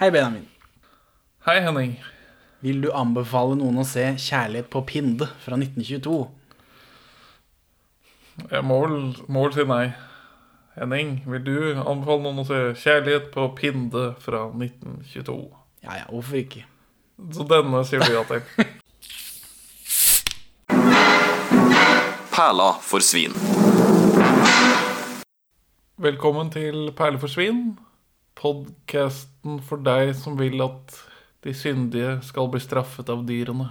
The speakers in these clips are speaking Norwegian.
Hei, Benjamin. Hei, Henning. Vil du anbefale noen å se 'Kjærlighet på Pinde' fra 1922? Jeg må vel, må vel si nei. Henning, vil du anbefale noen å se 'Kjærlighet på Pinde' fra 1922? Ja ja, hvorfor ikke? Så denne sier du ja til. Perla for svin. Velkommen til Perle for svin. Podkasten for deg som vil at de syndige skal bli straffet av dyrene.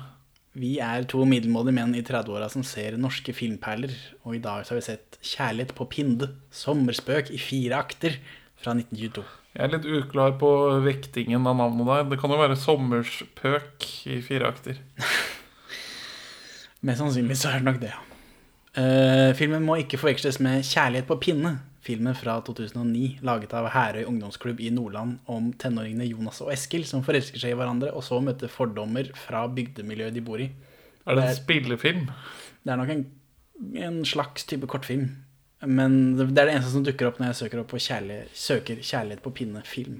Vi er to middelmådige menn i 30-åra som ser norske filmperler, og i dag så har vi sett 'Kjærlighet på Pinde', sommerspøk i fire akter fra 1922. Jeg er litt uklar på vektingen av navnet der. Det kan jo være sommerspøk i fire akter. Mest sannsynlig så er det nok det, ja. Uh, filmen må ikke forveksles med 'Kjærlighet på pinne', filmen fra 2009, laget av Herøy ungdomsklubb i Nordland om tenåringene Jonas og Eskil som forelsker seg i hverandre, og så møter fordommer fra bygdemiljøet de bor i. Er det en Det- spillefilm? Det er nok en, en slags type kortfilm. Men det er det eneste som dukker opp når jeg søker, opp på kjærlighet, søker 'Kjærlighet på pinne'-film.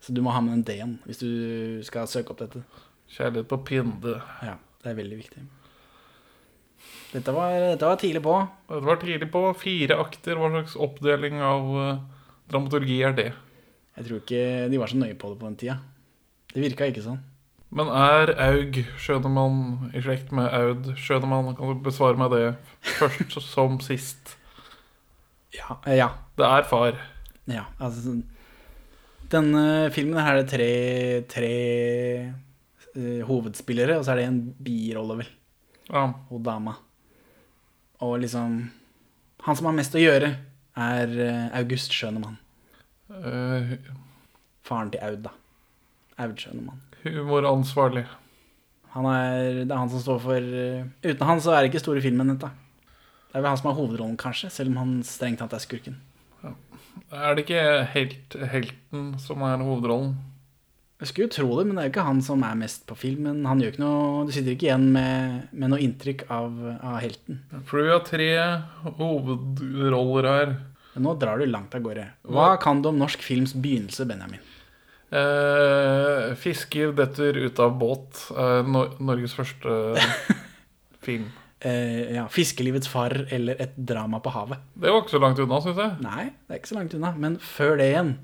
Så du må ha med en D-en hvis du skal søke opp dette. Kjærlighet på pinne. Ja, det er veldig viktig. Dette var, dette var tidlig på. Det var tidlig på. Fire akter. Hva slags oppdeling av uh, dramaturgi er det? Jeg tror ikke de var så nøye på det på den tida. Det virka ikke sånn. Men er Aug Schønemann i slekt med Aud Schønemann? Kan du besvare meg det først som sist? Ja. eh, ja. Det er far. ja altså, denne filmen her er det tre, tre uh, hovedspillere, og så er det en birolle, vel. Ja. Og dama. Og liksom Han som har mest å gjøre, er eh, August Schønemann. Uh, Faren til Aud, da. Aud Schønemann. humoransvarlig. Han er, det er han som står for eh, Uten han så er det ikke store filmen, dette. Det er vel han som har hovedrollen, kanskje, selv om han strengt tatt er skurken. Er det ikke helt, helten som er hovedrollen? Jeg skulle jo tro det, men det er jo ikke han som er mest på filmen. Han gjør ikke noe, Du sitter ikke igjen med, med noe inntrykk av, av helten. For vi har tre hovedroller her. Men nå drar du langt av gårde. Hva kan du om norsk films begynnelse, Benjamin? Eh, fisker detter ut av båt. Eh, Nor Norges første film. Eh, ja, 'Fiskelivets far' eller 'Et drama på havet'. Det var ikke så langt unna, syns jeg. Nei, det er ikke så langt unna. Men før det igjen,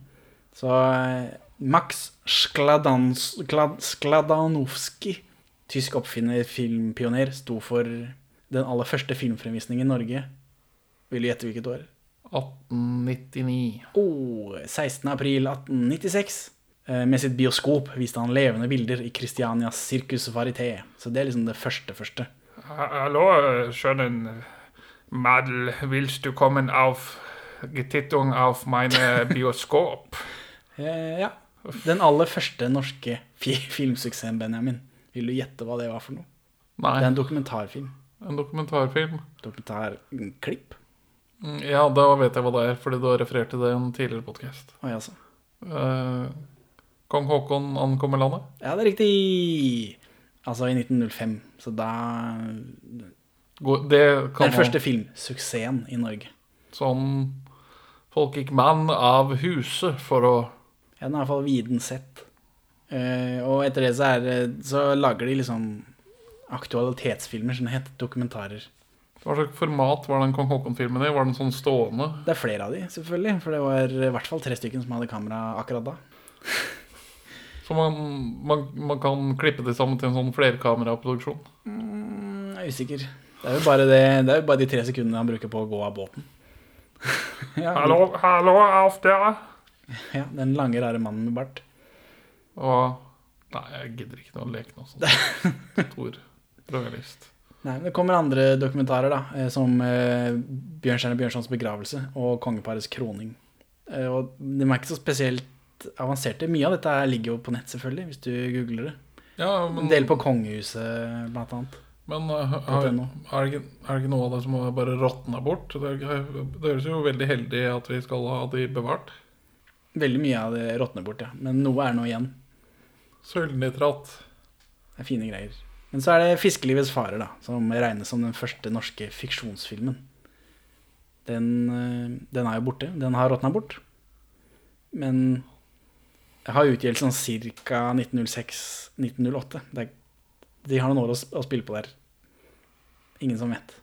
så eh, Max Skladans, Sklad, tysk oppfinner, filmpioner, sto for den aller første filmfremvisningen i Norge. Vil du gjette hvilket år? 1899. Oh, 16. april 1896. Eh, Med sitt bioskop viste han levende bilder i Christianias Circus Varité. Så det er liksom det første første. Hallo, skjønnen Madel, willst du kommen auf Getittung auf meine Bioskop? Eh, ja. Den aller første norske filmsuksessen, Benjamin. Vil du gjette hva det var for noe? Nei, Det er en dokumentarfilm. en dokumentarfilm. Dokumentarklipp. Mm, Ja, da vet jeg hva det er, fordi du har referert til det i en tidligere podkast. Oi, altså. Kong Haakon ankommer landet. Ja, det er riktig! Altså i 1905. Så da Gå- Det kan Den første filmsuksessen i Norge. Sånn Folk gikk mann av huset for å Ja, den er iallfall viden sett. Uh, og etter det så, er, så lager de liksom aktualitetsfilmer som det heter. Dokumentarer. Hva slags format var den Kong Haakon-filmen i? Var den sånn stående? Det er flere av de, selvfølgelig. For det var i hvert fall tre stykker som hadde kamera akkurat da. Så man, man, man kan klippe det sammen til en sånn flerkameraproduksjon? Mm, Jeg er usikker. Det er jo bare, det, det er jo bare de tre sekundene han bruker på å gå av båten. ja, Hallo, hallo, Alf der! ja, Den lange, rare mannen med bart. Og Nei, jeg gidder ikke noe leke noe sånt. Stor rogalist. Nei, men Det kommer andre dokumentarer, da, eh, som eh, Bjørnstjerne Bjørnsons begravelse og kongeparets kroning. Eh, og De er ikke så spesielt avanserte. Mye av dette ligger jo på nett, selvfølgelig, hvis du googler det. Ja, En men, del på kongehuset, blant annet. men uh, har, er, det er det ikke noe av det som bare råtna bort? Det, er- det høres jo veldig heldig at vi skal ha de bevart. Veldig mye av det råtner bort, ja. Men noe er nå igjen. Sølvnitrat. Det er fine greier. Men så er det 'Fiskelivets farer', da, som regnes som den første norske fiksjonsfilmen. Den, eh, den er jo borte. Den har råtna bort. Men jeg har utgjeldt sånn ca. 1906-1908. Er- De har noen år å, å spille på der. Ingen som vet.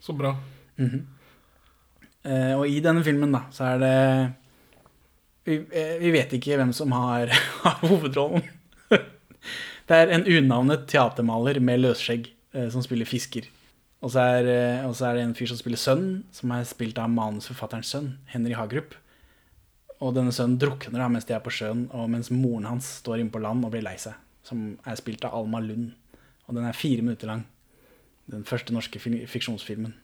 Så bra. Eh, og i denne filmen, da, så er det Vi, eh, vi vet ikke hvem som har, har hovedrollen. det er en unavnet teatermaler med løsskjegg eh, som spiller fisker. Og så, er, eh, og så er det en fyr som spiller sønn, som er spilt av manusforfatterens sønn, Henry Hagerup. Og denne sønnen drukner da mens de er på sjøen, og mens moren hans står inne på land og blir lei seg. Som er spilt av Alma Lund. Og den er fire minutter lang. Den første norske fiksjonsfilmen.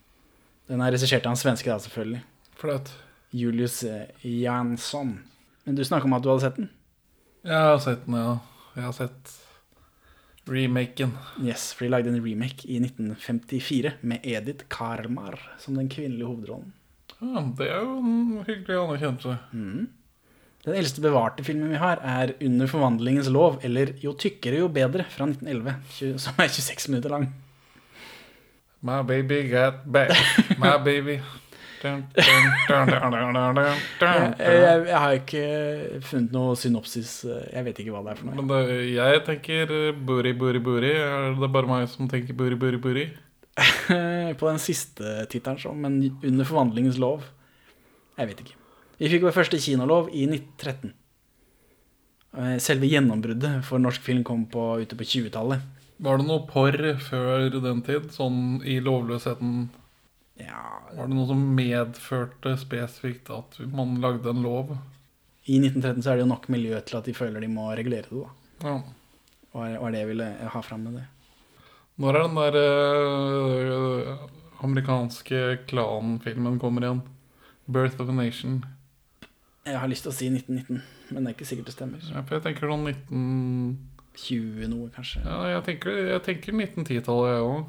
Den er regissert av en svenske, da, selvfølgelig. Flaut. Julius eh, Jansson. Men du snakka om at du hadde sett den? Jeg har sett den, ja. Jeg har sett remaken. Yes, for de lagde en remake i 1954 med Edith Karmar som den kvinnelige hovedrollen. Ja, det er jo en hyggelig anerkjennelse. Den eldste bevarte filmen vi har, er Under forvandlingens lov, eller Jo tykkere, jo bedre, fra 1911, som er 26 minutter lang. My baby got back. My baby. Dun, dun, dun, Jeg, jeg, jeg har ikke funnet noe synopsis. eh, Jeg vet ikke hva det er for noe. Men det, jeg tenker buri, buri, booty, booty. Er det bare meg som tenker buri, buri, buri? På den siste tittelen, så, men Under forvandlingens lov Jeg vet ikke. Vi fikk vår første kinolov i 1913. Eh, Selve gjennombruddet for norsk film kom på, ute på 20-tallet. Var det noe porr før den tid? Sånn i lovløsheten Ja, Var det noe som medførte spesifikt at man lagde en lov? I 1913 så er det jo nok miljø til at de føler de må regulere det. da Ja. Var er det jeg ville ha fram med det. Når er den der øh, amerikanske klanfilmen kommer igjen? 'Birth of a Nation'. Jeg har lyst til å si 1919, men det er ikke sikkert det stemmer. Ja, for jeg tenker sånn 19... 20 noe, kanskje. Ja, jeg tenker, jeg tenker 1910-tallet, jeg òg.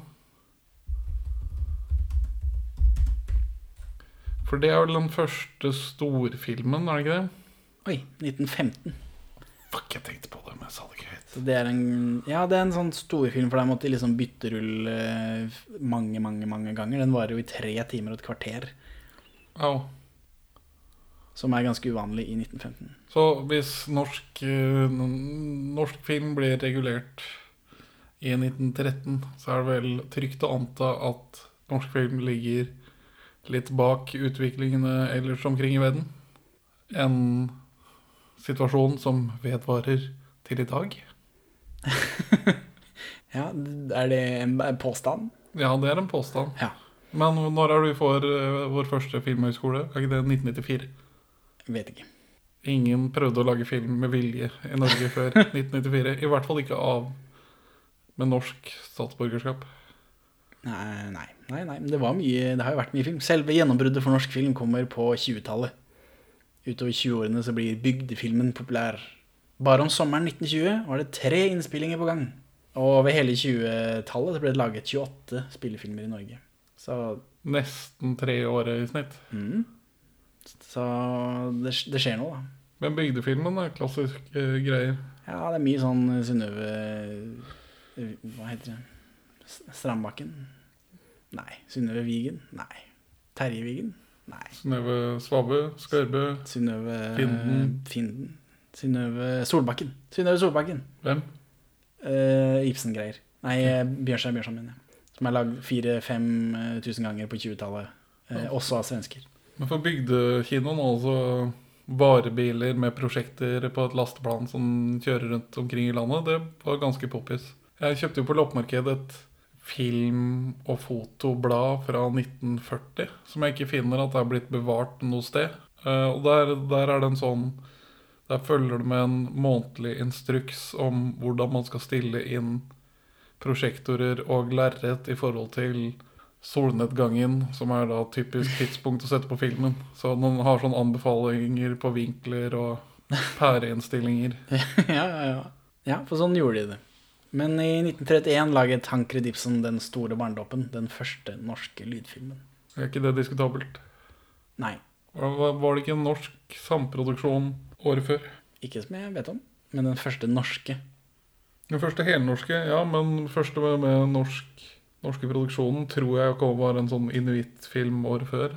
For det er vel den første storfilmen, er det ikke det? Oi, 1915. Fuck, jeg tenkte på det, men jeg sa det ikke høyt. Det er en, ja, det er en sånn storfilm, for der måtte de liksom bytte rull eh, mange, mange mange ganger. Den varer jo i tre timer og et kvarter, Au. Som er ganske uvanlig i 1915. Så hvis norsk, eh, norsk film blir regulert i 1913, så er det vel trygt å anta at norsk film ligger litt bak utviklingene ellers omkring i verden. En situasjon som vedvarer til i dag. Ja, er det en påstand? Ja, det er en påstand. Ja. Men når er du for eh, vår første filmhøyskole? Er ikke det 1994? Vet ikke. Ingen prøvde å lage film med vilje i Norge før 1994. I hvert fall ikke av med norsk statsborgerskap. Nei, nei, nei, nei, men det var mye Det har jo vært mye film. Selve gjennombruddet for norsk film kommer på 20-tallet. Utover 20-årene så blir bygdefilmen populær. Bare om sommeren 1920 var det tre innspillinger på gang. Og over hele 20-tallet så ble det laget 28 spillefilmer i Norge. Så, Nesten tre år i snitt. mm. Så det, det skjer noe, da. Men bygdefilmen er klassiske greier. Ja, det er mye sånn Synnøve Hva heter det? Strandbakken? Nei. Synnøve Vigen? Nei. Terje Vigen? Nei. Synnøve Svabø, Skarbø, Synnøve Finden. Finden. Synnøve Solbakken. Synnøve Solbakken. hvem? Uh, Ibsen-greier. Nei, eh, Bjørnstjerne Bjørnson, mener jeg. Som er lagd 4000-5000 ganger på 20-tallet. Eh, også av svensker. Men for bygdekinoen altså varebiler med prosjekter på et lasteplan som kjører rundt omkring i landet, det var ganske poppis. Jeg kjøpte jo på loppemarkedet et film- og fotoblad fra 1940 som jeg ikke finner at er blitt bevart noe sted. Eh, og der, der er det en sånn Der følger det med en månedlig instruks om hvordan man skal stille inn prosjektorer og lerret i forhold til solnedgangen, som er da typisk tidspunkt å sette på filmen. Så den har sånne anbefalinger på vinkler og pæreinnstillinger. ja, ja, ja. Ja, for sånn gjorde de det. Men i 1931 laget Tankred Ibsen Den store barnedåpen, den første norske lydfilmen. Er ikke det diskutabelt? Nei, Var var det ikke en norsk samproduksjon året før? ikke som jeg vet om, men den første norske. Den første helnorske, ja, men første med, med norsk, norske produksjonen tror jeg kom var en sånn inuittfilm året før.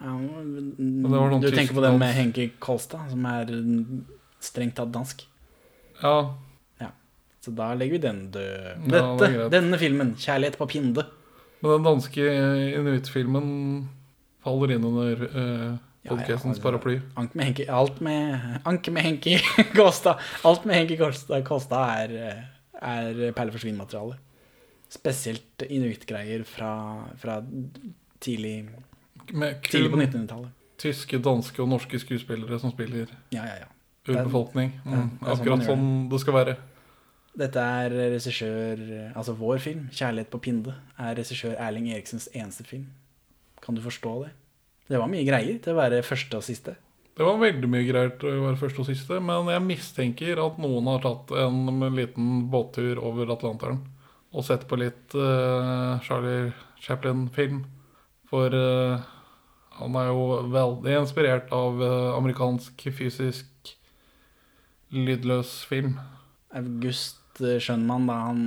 Ja, du tenker på den med. Henki Kolstad, som er strengt tatt dansk. Ja, Så da legger vi den død. Dette, ja, denne filmen, 'Kjærlighet på pinde'. men den danske inuittfilmen faller inn under Ja, ja, podcastens altså, paraply. Med Henke, alt med, Anke med Henki Kolstad. Alt med Henki Kolstad, Kolstad er, eh, er perle for svin-materiale. Spesielt inuittgreier fra, fra tidlig, tidlig på 1900-tallet. tyske, danske og norske skuespillere som spiller Ja, ja, ja. urbefolkning. Mm, det er sånn akkurat sånn sånn det skal være. Dette er regissør Altså vår film, 'Kjærlighet på pinde', er regissør Erling Eriksens eneste film. Kan du forstå det? Det var mye greier til å være første og siste. Det var veldig mye greier til å være første og siste, men jeg mistenker at noen har tatt en liten båttur over Atlanteren og sett på litt uh, Charlie Chaplin-film. For uh, han er jo veldig inspirert av uh, amerikansk fysisk lydløs film. August Schønmann, da han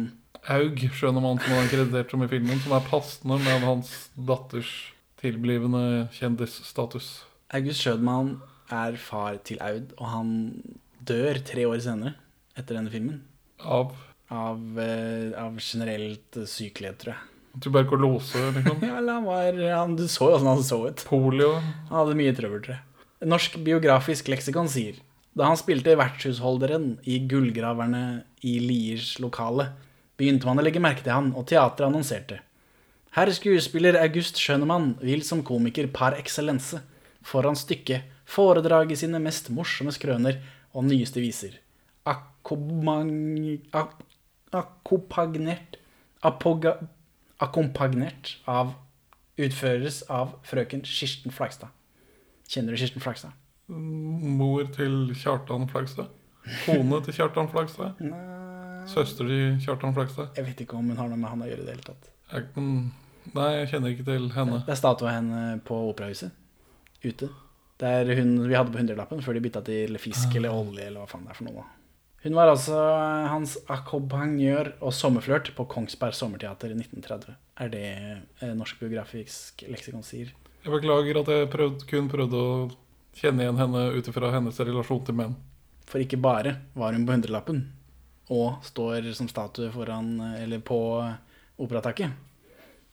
Haug skjønner som han er kreditert som i filmen, som er passende med hans datters tilblivende kjendisstatus. August Schønmann er far til Aud, og han dør tre år senere etter denne filmen. Av Av, eh, av generelt eh, sykelighet, tror jeg. tuberkulose, liksom. Ja, han var han, Du så jo åssen han så ut. Polio. Han hadde mye trøbbel, tror jeg. Norsk biografisk leksikon sier da han spilte vertshusholderen i Gullgraverne i Liers lokale, begynte man å legge merke til han, og teatret annonserte. Herr skuespiller August Schønemann vil som komiker par excellence foran stykket foredrage sine mest morsomme skrøner og nyeste viser. Akkomang... ak- Akkompagnert Apoga, Akkompagnert av Utføres av frøken Kirsten Flagstad. Kjenner du Kirsten Flagstad? Mor til Kjartan Flagstad. Kone til Kjartan Flagstad. Søster til Kjartan Flagstad. Jeg vet ikke om hun har noe med han å gjøre i det hele tatt. Jeg, nei, jeg kjenner ikke til henne. Det er statue av henne på Operahuset. Ute. Det er hun vi hadde på hundrelappen før de bytta til fisk eller olje eller hva faen det er for noe. Hun var altså hans akkompagnør og sommerflørt på Kongsberg Sommerteater i 1930. Er det eh, Norsk Biografisk leksikon sier. Jeg beklager at jeg prøvd, kun prøvde å kjenne igjen henne ut ifra hennes relasjon til menn. For ikke bare var hun på hundrelappen og står som statue foran, eller på operataket.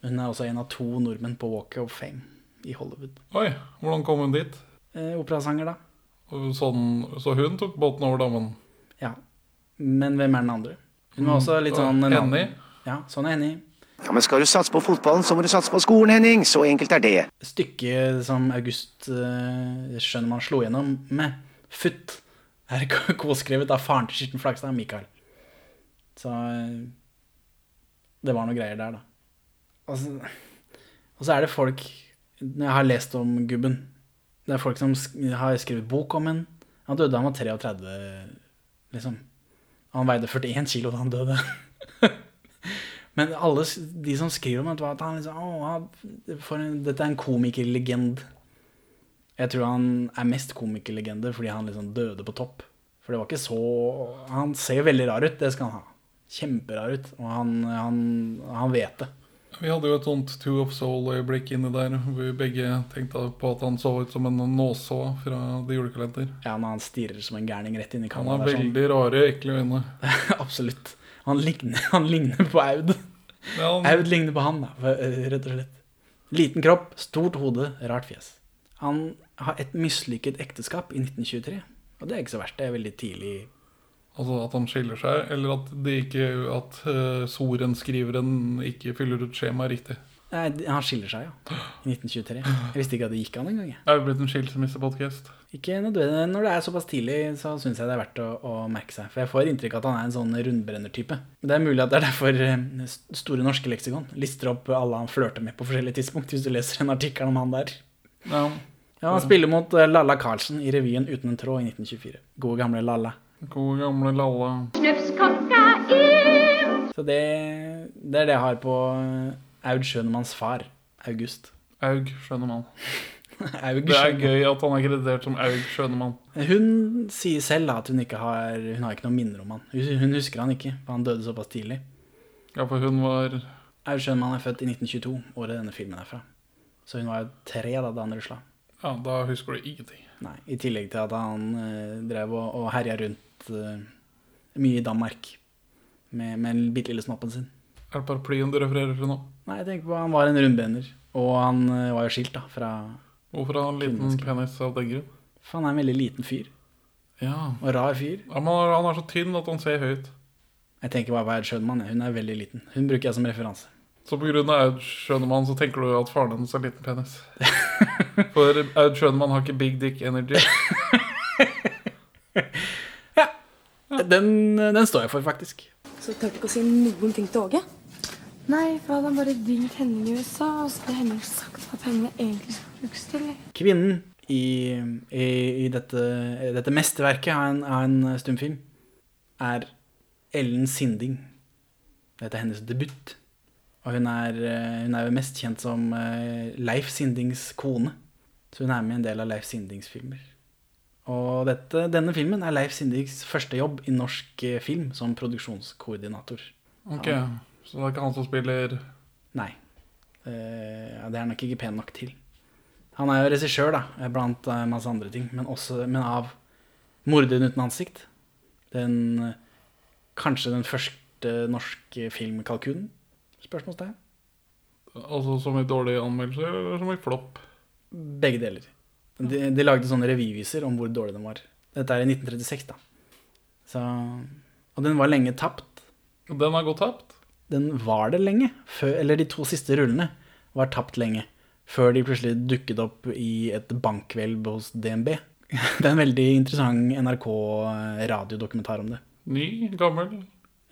Hun er også en av to nordmenn på Walk of Fame i Hollywood. Oi, hvordan kom hun dit? Eh, operasanger, da. Sånn, så hun tok båten over dammen? Men hvem er den andre? Hun var også litt Mm, sånn Henny? Ja, sånn er Henny. Ja, men skal du satse på fotballen, så må du satse på skolen, Henning. Så enkelt er det. Stykket som August uh, man slo gjennom med, Futt, er koskrevet av faren til Kirsten Flagstad, Mikael. Så eh, det var noe greier der, da. Og så, og så er det folk Jeg har lest om gubben. Det er folk som har skrevet bok om ham. Han døde da han var 33, liksom. Han veide 41 kilo da han døde. Men alle de som skriver om det, var at han liksom Å, en, dette er en komikerlegend. Jeg tror han er mest komikerlegende fordi han liksom døde på topp. For det var ikke så Han ser veldig rar ut, det skal han ha. Kjemperar ut. Og han, han, han vet det. Vi hadde jo et sånt Two of Soul-øyeblikk inni der, hvor vi begge tenkte på at han så ut som en nåså fra The Julekalender. Ja, når han stirrer som en gærning rett inn i Han har sånn- veldig rare, ekle øyne. Absolutt. Han ligner, han ligner på Aud. Ja, han, Aud ligner på han, da, eh, rett og slett. Liten kropp, stort hode, rart fjes. Han har et mislykket ekteskap i 1923. Og det er ikke så verst. Det er veldig tidlig altså at han skiller seg, eller at, det ikke, at uh, sorenskriveren ikke fyller ut skjemaet riktig. Nei, han skiller seg, ja. I 1923. Jeg visste ikke at det gikk an engang. Er Det blitt en skilsmissepodkast. Ikke nødvendig. Når det er såpass tidlig, så syns jeg det er verdt å, å merke seg. For jeg får inntrykk av at han er en sånn rundbrenner-type. Det er mulig at det er derfor eh, Store norske leksikon lister opp alle han flørter med på forskjellige tidspunkt, hvis du leser en artikkel om han der. Ja, Ja, Han spiller mot eh, Lalla Carlsen i revyen Uten en tråd i 1924. Gode, gamle Lalla. Gode gamle Lalla. Snufs kokain. Så det, det er det jeg har på eh, Aud Schønemanns far, August. Aug Schønemann. Aug Det er gøy at han er kreditert som Aug Schønemann. Hun sier selv da at hun ikke har Hun har ikke noe minner om han. Hun, hun husker han ikke, for han døde såpass tidlig. Ja, for hun var Aud Schønemann er født i 1922, året denne filmen er fra. Så hun var jo tre da, da han rusla. Ja, da husker du ingenting. Nei, I tillegg til at han eh, drev og, og herja rundt eh, mye i Danmark med, med bitte lille snoppen sin. Er det paraplyen du refererer til nå? Nei, jeg tenker på Han var en rundbener, og han eh, var jo skilt da, fra Hvorfor har han liten Kvinneske. penis av den grunn? For han er en veldig liten fyr, Ja. og rar fyr. ja men han er så tynn at han ser høyt. Jeg tenker bare på Aud Schønemann, hun er veldig liten. Hun bruker jeg som referanse. Så av Aud Schønemann så tenker du at faren hennes har liten penis. For Aud Schønemann har ikke big dick energy. Den, den står jeg for, faktisk. Så tør du ikke å si noen ting til Åge? Nei, for hadde han bare ringt Henning i USA, og så hadde Henning sagt hva pengene egentlig skal brukes til. Kvinnen i, i, i dette, dette mesterverket av en, av en stumfilm er Ellen Sinding. Dette er hennes debut. Og hun er, eh, hun er jo mest kjent som eh, Leif Sindings kone. Så hun er med i en del av Leif Sindings filmer. Og dette, denne filmen er Leif Sindigs første jobb i norsk eh, film som produksjonskoordinator. Ok, Så det er ikke han som spiller Nei. Eh, det er han nok ikke pen nok til. Han er jo regissør, da, blant eh, masse andre ting, men, også, men av 'Morderen uten ansikt'. Den eh, Kanskje den første norske filmkalkunen? Spørsmålstegn. Altså som i dårlige anmeldelser, eller som i flopp? Begge deler. De, de lagde sånne revyviser om hvor dårlig den var. Dette er i 1936, da. Så, og den var lenge tapt. Den har gått tapt. Den var det lenge. Før, eller de to siste rullene var tapt lenge. Før de plutselig dukket opp i et bankhvelv hos DNB. Det er en veldig interessant NRK-radiodokumentar om det. Ny, gammel.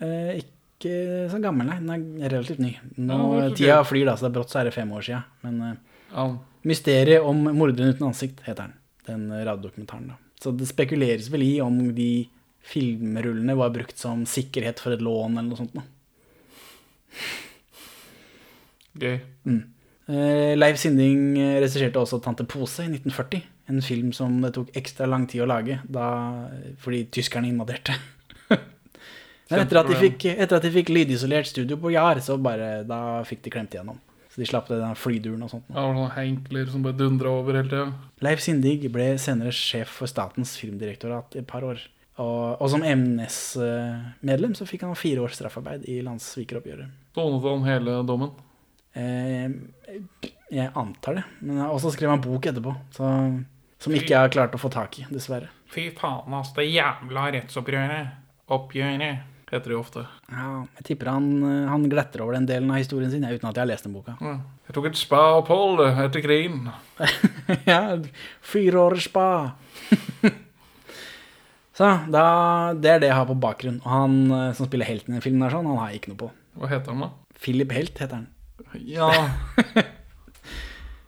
Eh, ikke så gammel, nei. Den er relativt ny. Nå, Ja, tida flyr, da, så det er brått så er det fem år sia. Men eh, Ja, 'Mysteriet om morderen uten ansikt' heter den. Den radiodokumentaren, da. Så det spekuleres vel i om de filmrullene var brukt som sikkerhet for et lån eller noe sånt. Da. gøy. Mm. Leif Sinding eh, regisserte også 'Tante Pose' i 1940. En film som det tok ekstra lang tid å lage da, fordi tyskerne invaderte. Men etter at, de fikk, etter at de fikk lydisolert studio på Jar, så bare, da fikk de klemt igjennom. Så de slapp det den flyduren og sånt. Ja, det var sånne henkler som bare dundra over hele tida. Leif Sindig ble senere sjef for Statens filmdirektorat i et par år. Og, og som MNS-medlem så fikk han fire års straffarbeid i landssvikeroppgjøret. Sonet han hele dommen. Eh, jeg antar det. Men jeg også skrev han bok etterpå, så, som ikke jeg har klart å få tak i, dessverre. Fy faen, ass. Det jævla rettsoppgjøret. Oppgjøret. Heter det jo ofte. Ja, jeg tipper han, eh, han gletter over den delen av historien sin, uten at jeg har lest den boka. Ja. Jeg tok et spa-opphold etter krigen. ja, fire år spa. så da, det er det jeg har på bakgrunn. Og han eh, som spiller helten i den filmen, der, sånn, han har jeg ikke noe på. Hva heter han, da? Philip Helt heter han. Ja,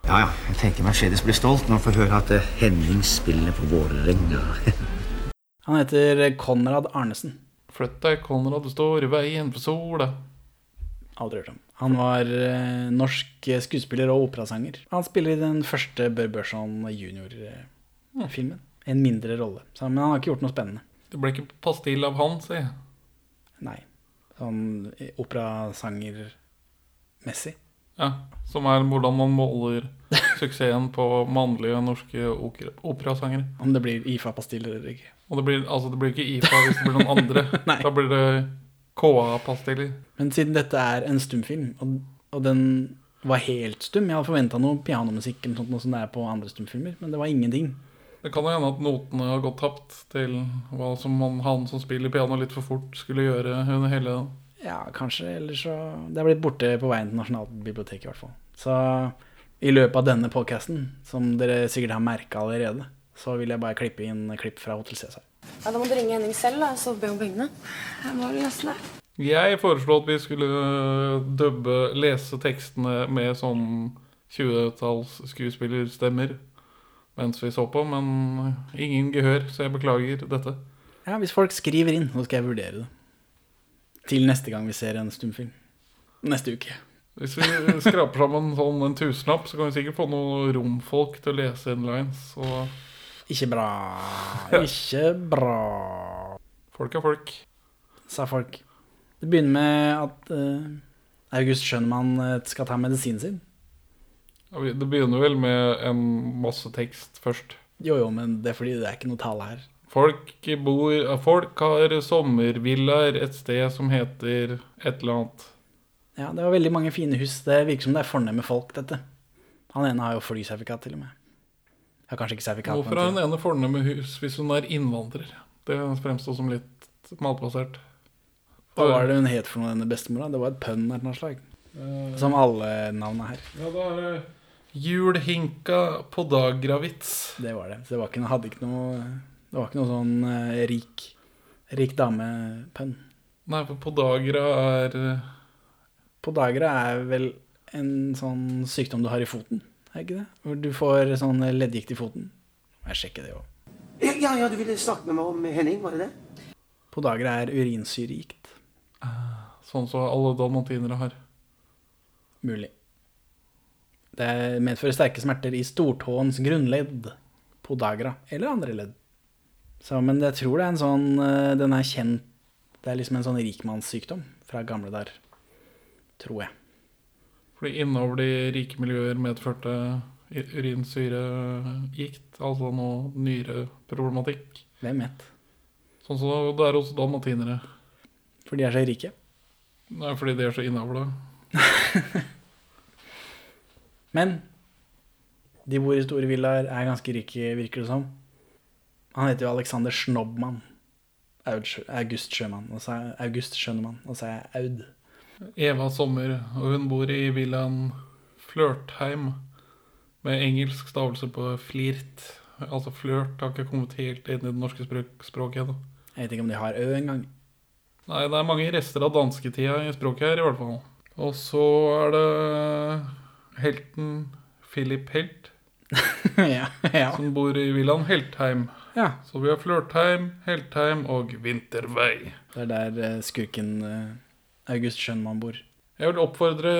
Ja, ja. Jeg tenker Mercedes blir stolt når han får høre at eh, Henning spiller på Vålerenga. Han heter Konrad Arnesen. Flytt deg, Konrad, du står i veien for sola. Aldri hørt om. Han var eh, norsk skuespiller og operasanger. Han spiller i den første Bør Børson junior-filmen. En mindre rolle. Så, men han har ikke gjort noe spennende. Det ble ikke pastill av han, si. Nei. Sånn eh, operasangermessig. Ja, som er hvordan man måler suksessen på mannlige norske operasangere. Om det blir IFA-pastiller eller ikke. Og det blir, altså, det blir ikke IFA hvis det blir noen andre. Da blir det KA-pastiller. Men siden dette er en stumfilm, og, og den var helt stum Jeg hadde forventa noe pianomusikk eller sånt, noe som det er på andre stumfilmer, men det var ingenting. Det kan jo hende at notene har gått tapt til hva som han, han som spiller piano litt for fort, skulle gjøre under hele Ja, kanskje. Eller så Det er blitt borte på veien til Nasjonalbiblioteket, i hvert fall. Så i løpet av denne podkasten, som dere sikkert har merka allerede, så vil jeg bare klippe inn klipp fra Hotell Cæsar. Ja, Da må du ringe Henning selv da, så be om pengene. Jeg må vel nesten det. Jeg foreslo at vi skulle dubbe, lese tekstene med sånn 20-talls skuespillerstemmer mens vi så på, men ingen gehør, så jeg beklager dette. Ja, hvis folk skriver inn, så skal jeg vurdere det. Til neste gang vi ser en stumfilm. Neste uke. Hvis vi skraper sammen sånn en tusenlapp, så kan vi sikkert få noen romfolk til å lese inlines. Og Ikke bra. Ikke bra, folk er folk. sa folk. Det begynner med at uh, August Schønmann eh, skal ta medisinen sin. Det begynner vel med en masse tekst først. Jo, jo, men det er fordi det er ikke noe tale her. Folk, bor, folk har sommervillaer et sted som heter et eller annet. Ja, det var veldig mange fine hus. Det virker som det er fornemme folk, dette. Han ene har jo flysertifikat, til og med. Jeg har kanskje ikke sertifikat. Hvorfor har hun ene fornemme hus hvis hun er innvandrer? Det fremstår som litt malplassert. Hva var det hun het for noe, denne bestemora? Det var et pønn av noe slag. Eh, Som alle navnene her. Ja, da er det Julhinka Podagravits. Det var det. Så det var ikke, hadde ikke noe Det var ikke noe sånn eh, rik Rik dame-pønn. Nei, for Podagra er eh, Podagra er vel en sånn sykdom du har i foten, er ikke det? Hvor du får sånn leddgikt i foten. Jeg sjekker det jo. Ja, ja, du ville snakke med meg om Henning, var det det? Podagra er urinsyregikt. sånn som alle dalmatinere har. Mulig. Det medfører sterke smerter i stortåens grunnledd, podagra, eller andre ledd. Så, men jeg tror det er en sånn eh, Den er kjent Det er liksom en sånn rikmannssykdom fra gamle der. Tror jeg. Fordi innover de rike miljøer medførte urinsyregikt, altså noe nyreproblematikk. Hvem vet? Sånn som det er hos dalmatinere. For de er så rike. Nei, fordi de er så innavla. Men de bor i store villaer, er ganske rike, virker det som. Han heter jo Alexander Snobmann. August Sjømann. Og så er August Skjønnemann. Og så er jeg Aud. Eva Sommer, og hun bor i villaen Flørtheim, med engelsk stavelse på flirt. Altså flørt har ikke kommet helt inn i det norske språk, språket ennå. Jeg vet ikke om de har Ø engang. Nei, det er mange rester av dansketida i språket her, i hvert fall. Og så er det helten Philip Helt, ja, ja. som bor i villaen Heltheim. Ja. Så vi har Flørtheim, Heltheim og Vintervei. Det er der eh, skurken eh, August Schønmann bor. Jeg vil oppfordre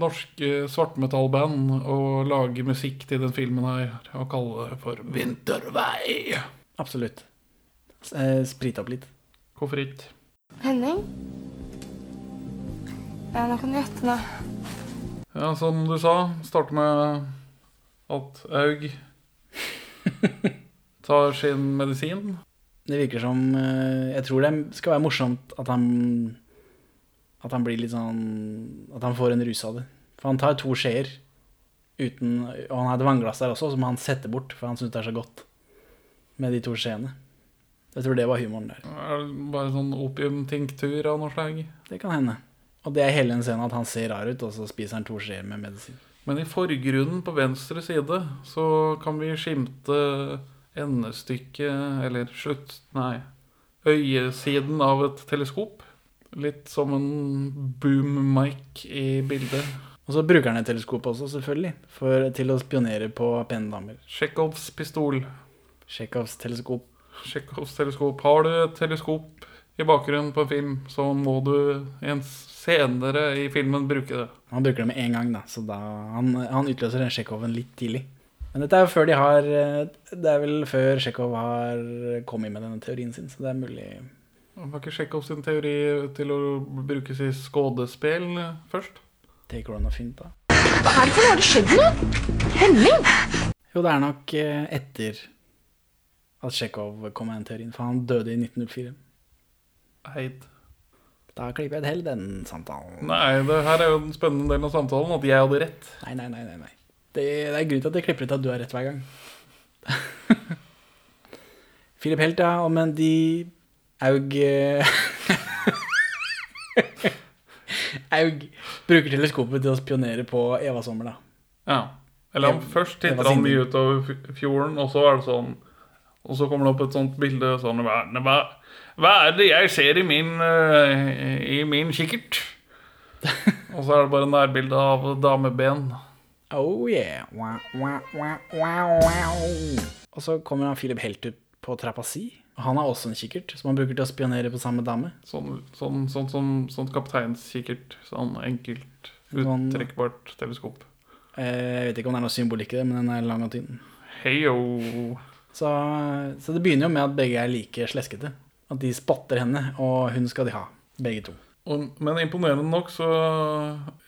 norske svartmetallband å lage musikk til den filmen her, og kalle det for Vintervei. Absolutt. S- eh, Sprit opp litt. Hvorfor ikke? Henning? Ja, nå kan du gjette, da. Ja, som du sa, starte med at Aug tar sin medisin. Det virker som eh, Jeg tror det skal være morsomt at han At han blir litt sånn At han får en rus av det. For han tar to skjeer uten Og han har et vannglass der også, som han setter bort, for han syns det er så godt med de to skjeene. Jeg tror det var humoren der. Er det bare sånn opiumtinktur av noe slag. Det kan hende. Og det er hele den scenen at han ser rar ut, og så spiser han to skjeer med medisin. Men i forgrunnen på venstre side så kan vi skimte endestykket, eller slutt, nei, øyesiden av et teleskop. Litt som en boom-mic i bildet. Og så bruker han et teleskop også, selvfølgelig, for, til å spionere på pene damer. Tsjekhovs pistol. Tsjekhovs teleskop. Tsjekhovs teleskop. Har du et teleskop i bakgrunnen på en film, så må du en senere i filmen bruke det. Han bruker det med en gang, da, så da, han, han utløser den Tsjekhoven litt tidlig. Men dette er jo før de har eh, Det er vel før Tsjekhov har kommet med denne teorien sin, så det er mulig Var ikke Tsjekhov sin teori til å brukes i skådespill først? det går an å finne da. Hva er det for noe? Har det skjedd noe? Henning? Jo, det er nok eh, etter at Tsjekhov kom med den teorien, for han døde i 1904. Heid. Da klipper jeg til den samtalen. Nei, det her er jo den spennende delen av samtalen, at jeg hadde rett. Nei, nei, nei. nei, nei. Det, det er grunn til at jeg klipper ut at du har rett hver gang. Philip Helt, ja. og Men de Aug eh, Aug bruker teleskopet til å spionere på Eva Sommer, da. Ja. Eller han, først titter han mye utover fjorden, og så er det sånn Og så kommer det opp et sånt bilde sånn Hva, hva, hva er det jeg ser i min, eh, i min kikkert? og så er det bare nærbilde av dameben. Oh yeah. Wow, wow, wow. Og så kommer han Philip Helt ut på trappa si. Han har også en kikkert som han bruker til å spionere på samme dame. Sånn, sånn, sånn, sånn, sånn kapteinskikkert. Sånn enkelt, Sånn- uttrekkbart teleskop. Eh, Jeg vet ikke om det er noe symbolikk i det, men den er lang og tynn. Heyo. Så, så det begynner jo med at begge er like sleskete. At de spotter henne, og hun skal de ha. Begge to. Og, men imponerende nok så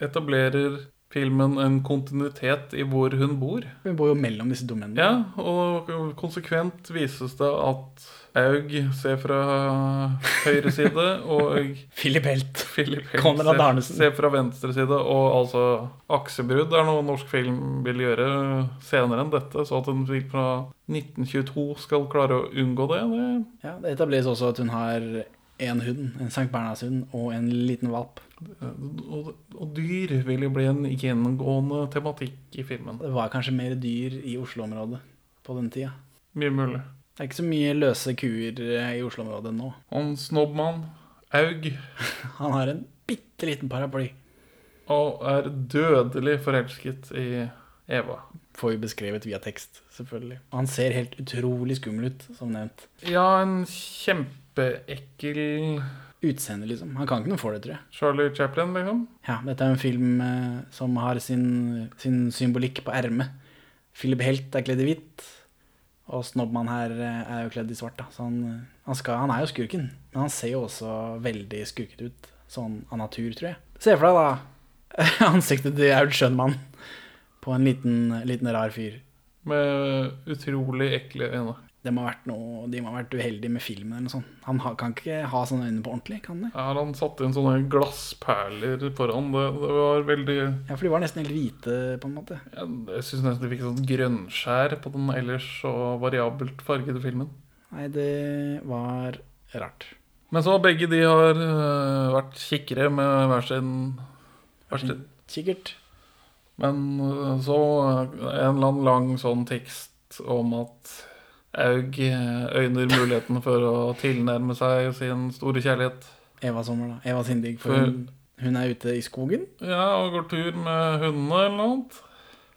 etablerer filmen en kontinuitet i hvor hun bor. Hun bor jo mellom disse domenene. Ja, og konsekvent vises det at Aug ser fra høyre side, og Philip Helt. Philip Helt Konrad ser, Arnesen. ser fra venstre side. Og altså aksebrudd er noe norsk film vil gjøre senere enn dette. Så at en film fra 1922 skal klare å unngå det, det Ja, det etableres også at hun har en hund, en St. Bernhardshund, og en liten valp. og, og dyr vil jo bli en gjennomgående tematikk i filmen. Det var kanskje mer dyr i Oslo-området på den tida. Mye mulig. Det er ikke så mye løse kuer eh, i Oslo-området nå. Han snobbmann, Aug, Han har en bitte liten paraply. og er dødelig forelsket i Eva. Får vi beskrevet via tekst, selvfølgelig. Og han ser helt utrolig skummel ut, som nevnt. Ja, en kjempeekkel Utseende, liksom. Han kan ikke noe for det, tror jeg. Charlie Chaplin, liksom. Ja, dette er en film eh, som har sin, sin symbolikk på ermet. Philip Helt er kledd i hvitt, og Snobbmann her eh, er jo kledd i svart. Da. Så han, eh, han, skal, han er jo skurken, men han ser jo også veldig skurket ut. Sånn av natur, tror jeg. Se for deg da ansiktet til Aud Schønmann på en liten, liten rar fyr. Med utrolig ekle øyne. Det må ha vært noe, de må ha vært uheldige med filmen eller noe sånt. Han ha, kan ikke ha sånne øyne på ordentlig, kan det? Ja, han satte inn sånne glassperler foran. Det, det var veldig Ja, for de var nesten helt hvite, på en måte. ja, Jeg syns nesten de fikk sånn grønnskjær på den ellers så variabelt fargede filmen. Nei, det var rart. Men så begge de har øh, vært kikkere med hver sin, hver sin Kikkert. Men øh, så øh, en eller annen lang sånn tekst om at Aug øh, øyner muligheten for å tilnærme seg sin store kjærlighet. Eva Sommer, da. Eva Sindig. For For- hun, hun er ute i skogen. Ja, og går tur med hundene eller noe annet.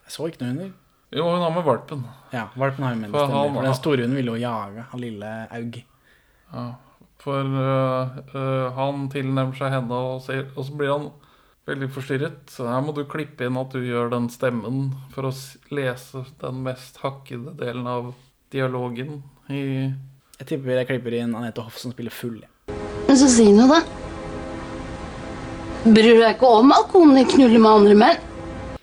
Jeg så ikke noen hunder. Jo, hun har med valpen. Ja, valpen har jo med For han- For den store hunden ville jo jage han lille Aug. Ja, for uh, uh, han tilnærmer seg henne, og, sier, og så blir han veldig forstyrret. Så her må du klippe inn at du gjør den stemmen for å lese den mest hakkede delen av dialogen i Jeg tipper jeg klipper inn Anette Hoff som spiller full. Men så si noe, da. Bryr du deg ikke om at konen din knuller med andre menn?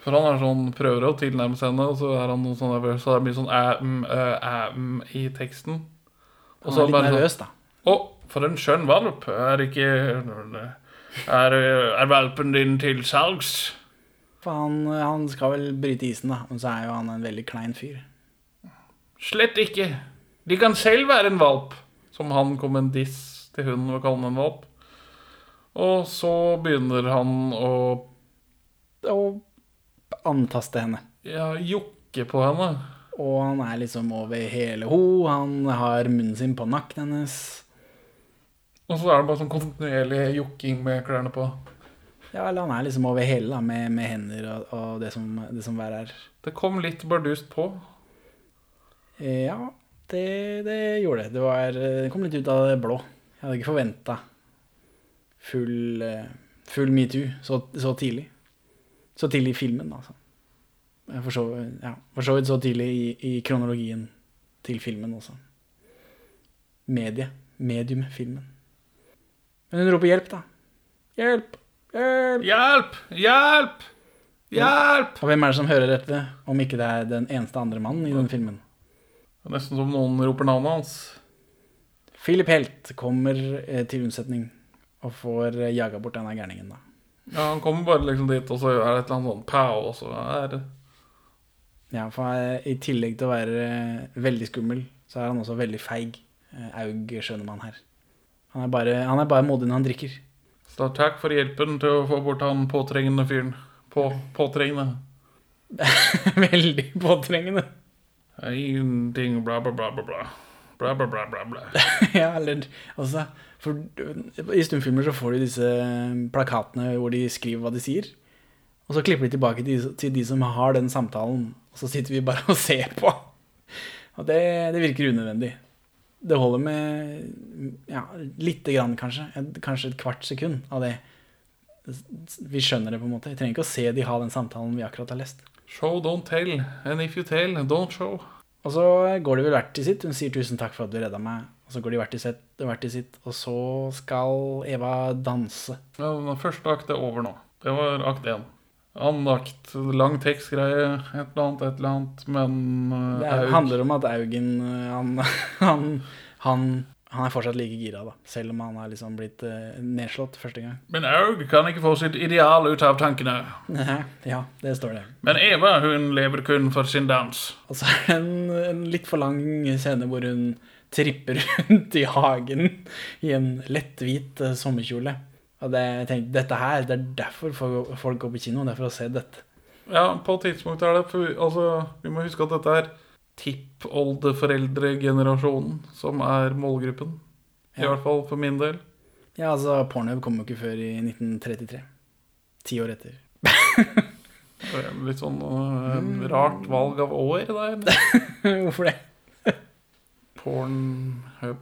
For han er sånn, prøver å tilnærme seg henne, og så er han noe sånn nervøs, så det blir sånn æm, æ, æm i teksten. Og Han så er litt nervøs, sånn, nervøs, da. Å, for en skjønn valp. Er ikke Er, er valpen din til salgs? For han, han skal vel bryte isen, da. Men så er jo han en veldig klein fyr. Slett ikke. De kan selv være en valp. Som han kom en diss til hunden ved å kalle en valp. Og så begynner han å Å antaste henne. ja, jokke på henne. Og han er liksom over hele ho. Han har munnen sin på nakken hennes. Og så er det bare sånn kontinuerlig jokking med klærne på. Ja, eller han er liksom over hele, da, med, med hender og, og det som, det som er. Det kom litt bardust på. Eh, Ja, det, det gjorde det. Det, var, det kom litt ut av det blå. Jeg hadde ikke forventa full, eh, full metoo så, så tidlig. Så tidlig i filmen, altså. For så, ja, for så vidt så tidlig i, i kronologien til filmen også. Medie. Medium-filmen. Men hun roper hjelp, da. Hjelp! Hjelp! Hjelp! Hjelp! Hjelp! Og hvem er det som hører dette, om ikke det er den eneste andre mannen i den filmen? Det er Nesten som noen roper navnet hans. Philip Helt kommer eh, til unnsetning og får eh, jaga bort denne gærningen, da. Ja, Han kommer bare liksom dit, og så er det et eller annet sånn pow, og så er det Ja, for i tillegg til å være eh, veldig skummel, så er han også veldig feig. Aug skjønner man her. Han er bare, han er bare modig når han drikker. Så takk for hjelpen til å få bort han påtrengende fyren. På, påtrengende. veldig påtrengende. Ingenting bla, bla, bla, bla, bla. Bla, bla, bla, bla, bla. ja, eller altså For i stumfilmer så får du disse plakatene hvor de skriver hva de sier. Og så klipper de tilbake til de, til de som har den samtalen, og så sitter vi bare og ser på. Og det, det virker unødvendig. Det holder med ja, lite grann, kanskje. Et, kanskje et kvart sekund av det. Vi skjønner det, på en måte. Vi trenger ikke å se de ha den samtalen vi akkurat har lest. Show, don't tell. And if you tell, don't show. Og så går de vel hvert til sitt. Hun sier 'tusen takk for at du redda meg'. Og så går de hvert til sitt, hvert til sitt. Og så skal Eva danse. Ja, første akt er over nå. Det var akt én. akt, lang tekstgreie, et eller annet, et eller annet, men uh, Det er, handler om at Augen eh, han, han, han, han er fortsatt like gira, da. Selv om han er liksom blitt uh, nedslått første gang. Men Aug kan ikke få sitt ideal ut av tankene. Nei, ja, det står det. Men Eva, hun lever kun for sin dans. Og så er det en, en litt for lang scene hvor hun tripper rundt i hagen i en letthvit uh, sommerkjole. Og det, jeg tenkte, dette her, det er derfor folk går på kino, det er for å se dette. Ja, på tidspunktet tidspunkt er det for, Altså, vi må huske at dette er tippoldeforeldregenerasjonen som er målgruppen. I Ja. hvert fall for min del. Ja, altså, Pornhub kom jo ikke før i 1933. Ti år etter. Er Litt sånn uh, rart valg av år der. Hvorfor det? Pornhub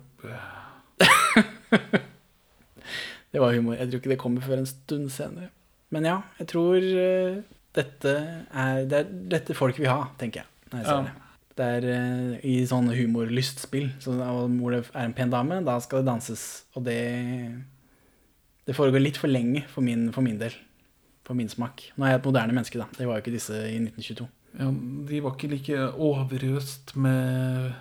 Det var humor. Jeg tror ikke det kommer før en stund senere. Men ja, jeg tror uh, dette er det er dette folk vil ha, tenker jeg. Når jeg ser Ja. Det. Er uh, i sånne humorlystspill, så hvor det er en pen dame, da skal det danses. Og det Det foregår litt for lenge for min, for min del. For min smak. Nå er jeg et moderne menneske, da. Det var jo ikke disse i 1922. Ja, de var ikke like overøst med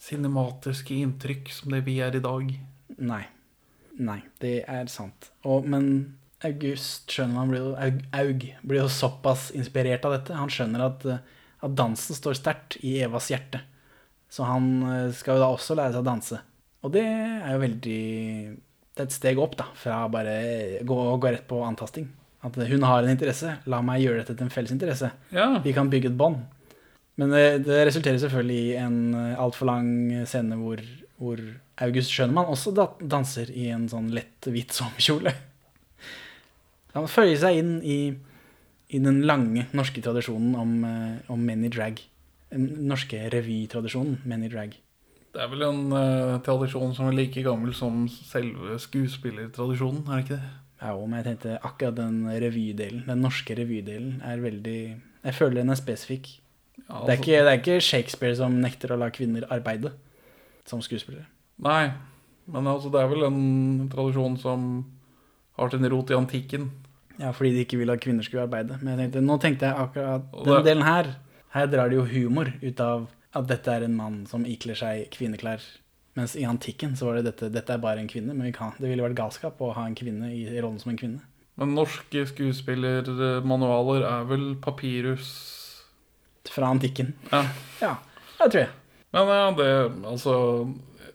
cinematiske inntrykk som det vi er i dag. Nei. Nei, det er sant. Og, men August skjønner man blir jo, Aug, Aug blir jo såpass inspirert av dette. Han skjønner at, eh, at dansen står sterkt i Evas hjerte. Så han eh, skal jo da også lære seg å danse. Og det er jo veldig Det er et steg opp, da, fra bare gå, gå rett på antasting. At hun har en interesse. La meg gjøre dette til en felles interesse. Ja. Vi kan bygge et bånd. Men det, det resulterer selvfølgelig i en altfor lang scene hvor, hvor August Schønemann også da, danser i en sånn lett hvit sommerkjole. Han føyer seg inn i, i den lange norske tradisjonen om, eh, om menn i drag. Den norske revytradisjonen menn i drag. Det er vel en uh, tradisjon som er like gammel som selve skuespillertradisjonen, er det ikke det? Ja, og men jeg tenkte akkurat den revydelen, den norske revydelen, er veldig Jeg føler den er spesifikk. Ja, Det er, altså- ikke, det er ikke Shakespeare som nekter å la kvinner arbeide som skuespillere. Nei, men altså, det er vel en tradisjon som har sin rot i antikken. Ja, fordi de ikke ville at kvinner skulle arbeide. Men tenkte, nå tenkte jeg akkurat den delen her. Her drar de jo humor ut av at dette er en mann som ikler seg kvinneklær. Mens i antikken så var det dette, dette er bare en kvinne. Men kan, det ville vært galskap å ha en kvinne i rollen som en kvinne. Men norske skuespillermanualer er vel papirus Fra antikken. Ja. Ja, det tror jeg. Men ja, det Altså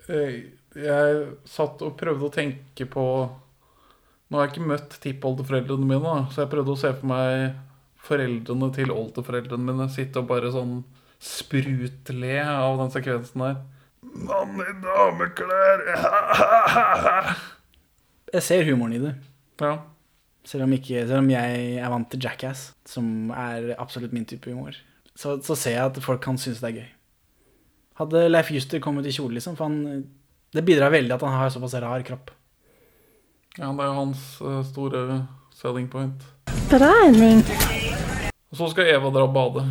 jeg, jeg satt og prøvde å tenke på Nå har jeg ikke møtt tippoldeforeldrene mine, da, så jeg prøvde å se for meg foreldrene til oldeforeldrene mine sitte og bare sånn sprutle av den sekvensen der. Mann i dameklær! Jeg ser humoren i det. Ja. Selv om, ikke, selv om jeg er vant til Jackass, som er absolutt min type humor, så, så ser jeg at folk kan synes det er gøy. Hadde Leif Juster kommet i kjole, liksom, for han, det bidrar veldig at han har såpass rar kropp. Ja, det er jo hans eh, store selling point. Beregning. Og så skal Eva dra og bade.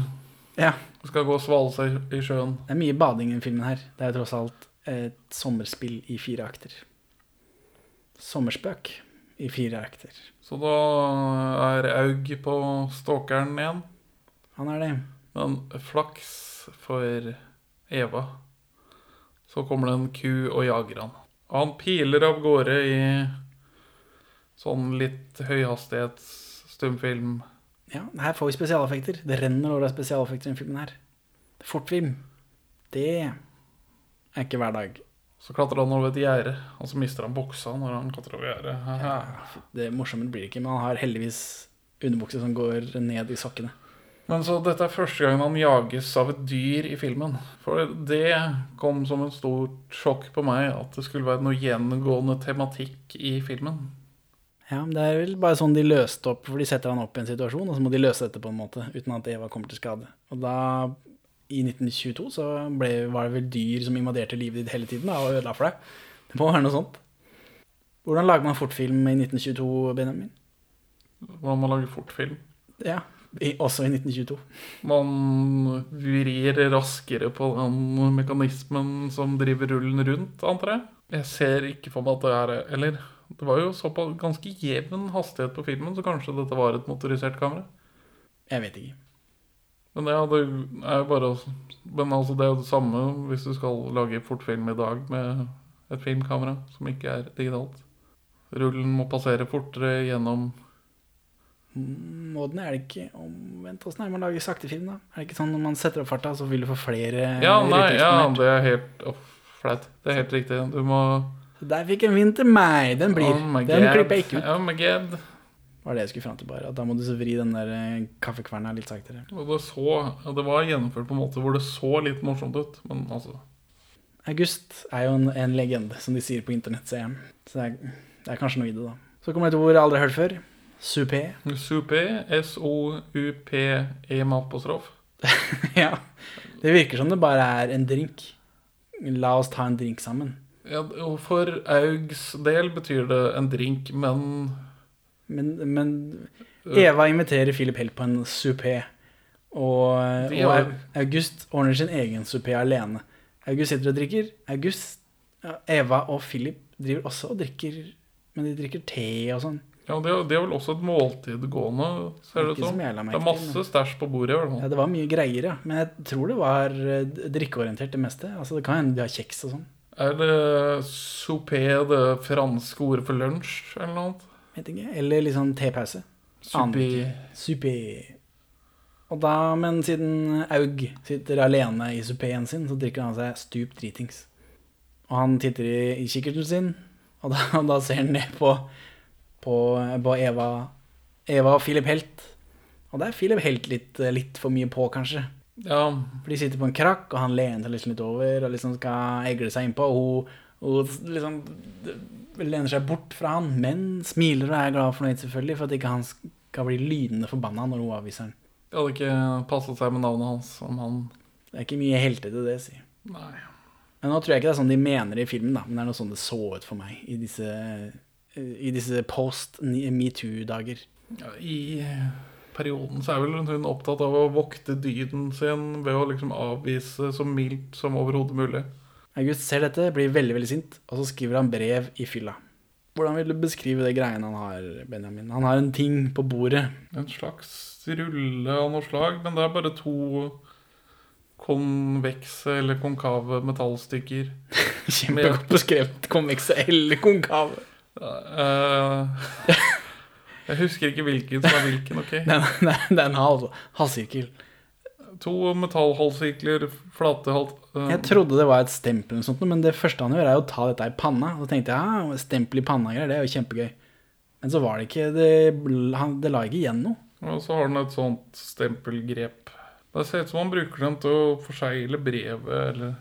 Ja, Hun skal gå og svale seg i sjøen. det er mye bading i den filmen her. Det er tross alt et sommerspill i fire akter. Sommerspøk i fire akter. Så da er Aug på stalkeren igjen. Han er det. Men flaks for Eva. Så kommer det en ku og jager han. Og han piler av gårde i sånn litt høyhastighets stumfilm. Ja, her får vi spesialeffekter. Det renner over av spesialeffekter i denne filmen her. Fortfilm. Det er ikke hver dag. Så klatrer han over et gjerde, og så mister han buksa når han klatrer over gjerdet. Ja, Det morsommere blir det ikke, men han har heldigvis underbukse som går ned i sokkene. Men så dette er første gangen han jages av et dyr i filmen. For det kom som et stort sjokk på meg at det skulle være noe gjengående tematikk i filmen. Ja, men Det er vel bare sånn de løste opp, for de setter han opp i en situasjon, og så må de løse dette på en måte, uten at Eva kommer til skade. Og da, i 1922, så ble, var det vel dyr som invaderte livet ditt hele tiden da, og ødela for deg. Det må være noe sånt. Hvordan lager man fortfilm i 1922, Benjamin? Hvordan man lager fortfilm. Ja, i, også i 1922. Man vrir raskere på den mekanismen som driver rullen rundt, antar jeg. Jeg ser ikke for meg at det er Eller Det var jo såpass ganske jevn hastighet på filmen, så kanskje dette var et motorisert kamera. Jeg vet ikke. Men ja, det er jo bare Men altså, det er jo det samme hvis du skal lage fortfilm i dag med et filmkamera som ikke er digitalt. Rullen må passere fortere gjennom Måten er det ikke omvendt. Åssen er det man lager sakte film, da? Er det ikke sånn når man setter opp farta, så vil du få flere Ja, nei, ja, det er helt oh, flaut. Det er helt riktig. Du må Der fikk en vinn til meg. Den blir. Oh den klipper jeg ikke ut. Oh my god. var det jeg skulle fram til bare. At da må du så vri den der eh, kaffekverna litt saktere. Det, så, det var gjennomført på en måte hvor det så litt morsomt ut, men altså August er jo en, en legende, som de sier på internett, ser jeg. Så det er, det er kanskje noe i det, da. Så kommer det et ord jeg aldri har hørt før. Supé. Supé. S-O-U-P-E med apostrof. ja. Det virker som det bare er en drink. La oss ta en drink sammen. Ja, for Augs del betyr det en drink, men Men, men Eva inviterer Philip Hell på en supé. Og, og August ordner sin egen supé alene. August sitter og drikker. August, Eva og Philip driver også og drikker, men de drikker te og sånn. Ja, det er, det er vel også et måltid gående, ser det ut som. Det er masse stæsj på bordet, Vel? Ja, det var mye greier, ja. Men jeg tror det var eh, drikkeorientert, det meste. Altså, det kan hende de har kjeks og sånn. Er det soupé det franske ordet for lunsj, eller noe annet? Vet ikke. Eller litt sånn tepause. Supé. Og da, men siden Aug sitter alene i supeen sin, så drikker han seg stup dritings. Og han titter i, i kikkerten sin, og da, og da ser han ned på, på, på Eva, Eva og Philip Helt. Og der er Philip Helt litt, litt for mye på, kanskje. Ja, For de sitter på en krakk, og han lener seg liksom litt over og liksom skal egle seg innpå. Og hun, hun liksom lener seg bort fra han, men smiler og er glad og fornøyd, selvfølgelig, for at ikke han skal bli lynende forbanna når hun avviser han. det hadde ikke passet seg med navnet hans om han Det er ikke mye heltete, det, si. Nei. Men nå tror jeg ikke det er sånn de mener i filmen, da, men det er noe sånn det så ut for meg i disse, i disse post metoo-dager. Ja, I perioden så er vel hun opptatt av å vokte dyden sin ved å liksom avvise så mildt som overhodet mulig. August ser dette, blir veldig veldig sint, og så skriver han brev i fylla. Hvordan vil du beskrive det greiene han har, Benjamin? Han har en ting på bordet. En slags rulle av noe slag, men det er bare to konvekse eller konkave metallstykker. Kjempegodt beskrevet. Konvekse eller konkave. Eh, jeg husker ikke hvilken som er hvilken, ok? Det er, det er- det er en halv, halvsirkel. To metallhalvsirkler, flate halv... eh, Jeg trodde det var et stempel, eller noe sånt, men det første han gjør, er å ta dette i panna. Og så tenkte jeg ja, stempel i panna-greier, det er jo kjempegøy. Men så var det ikke Det, han, det la ikke igjen noe. Og så har den et sånt stempelgrep. Det ser ut som han bruker den til å forsegle brevet, eller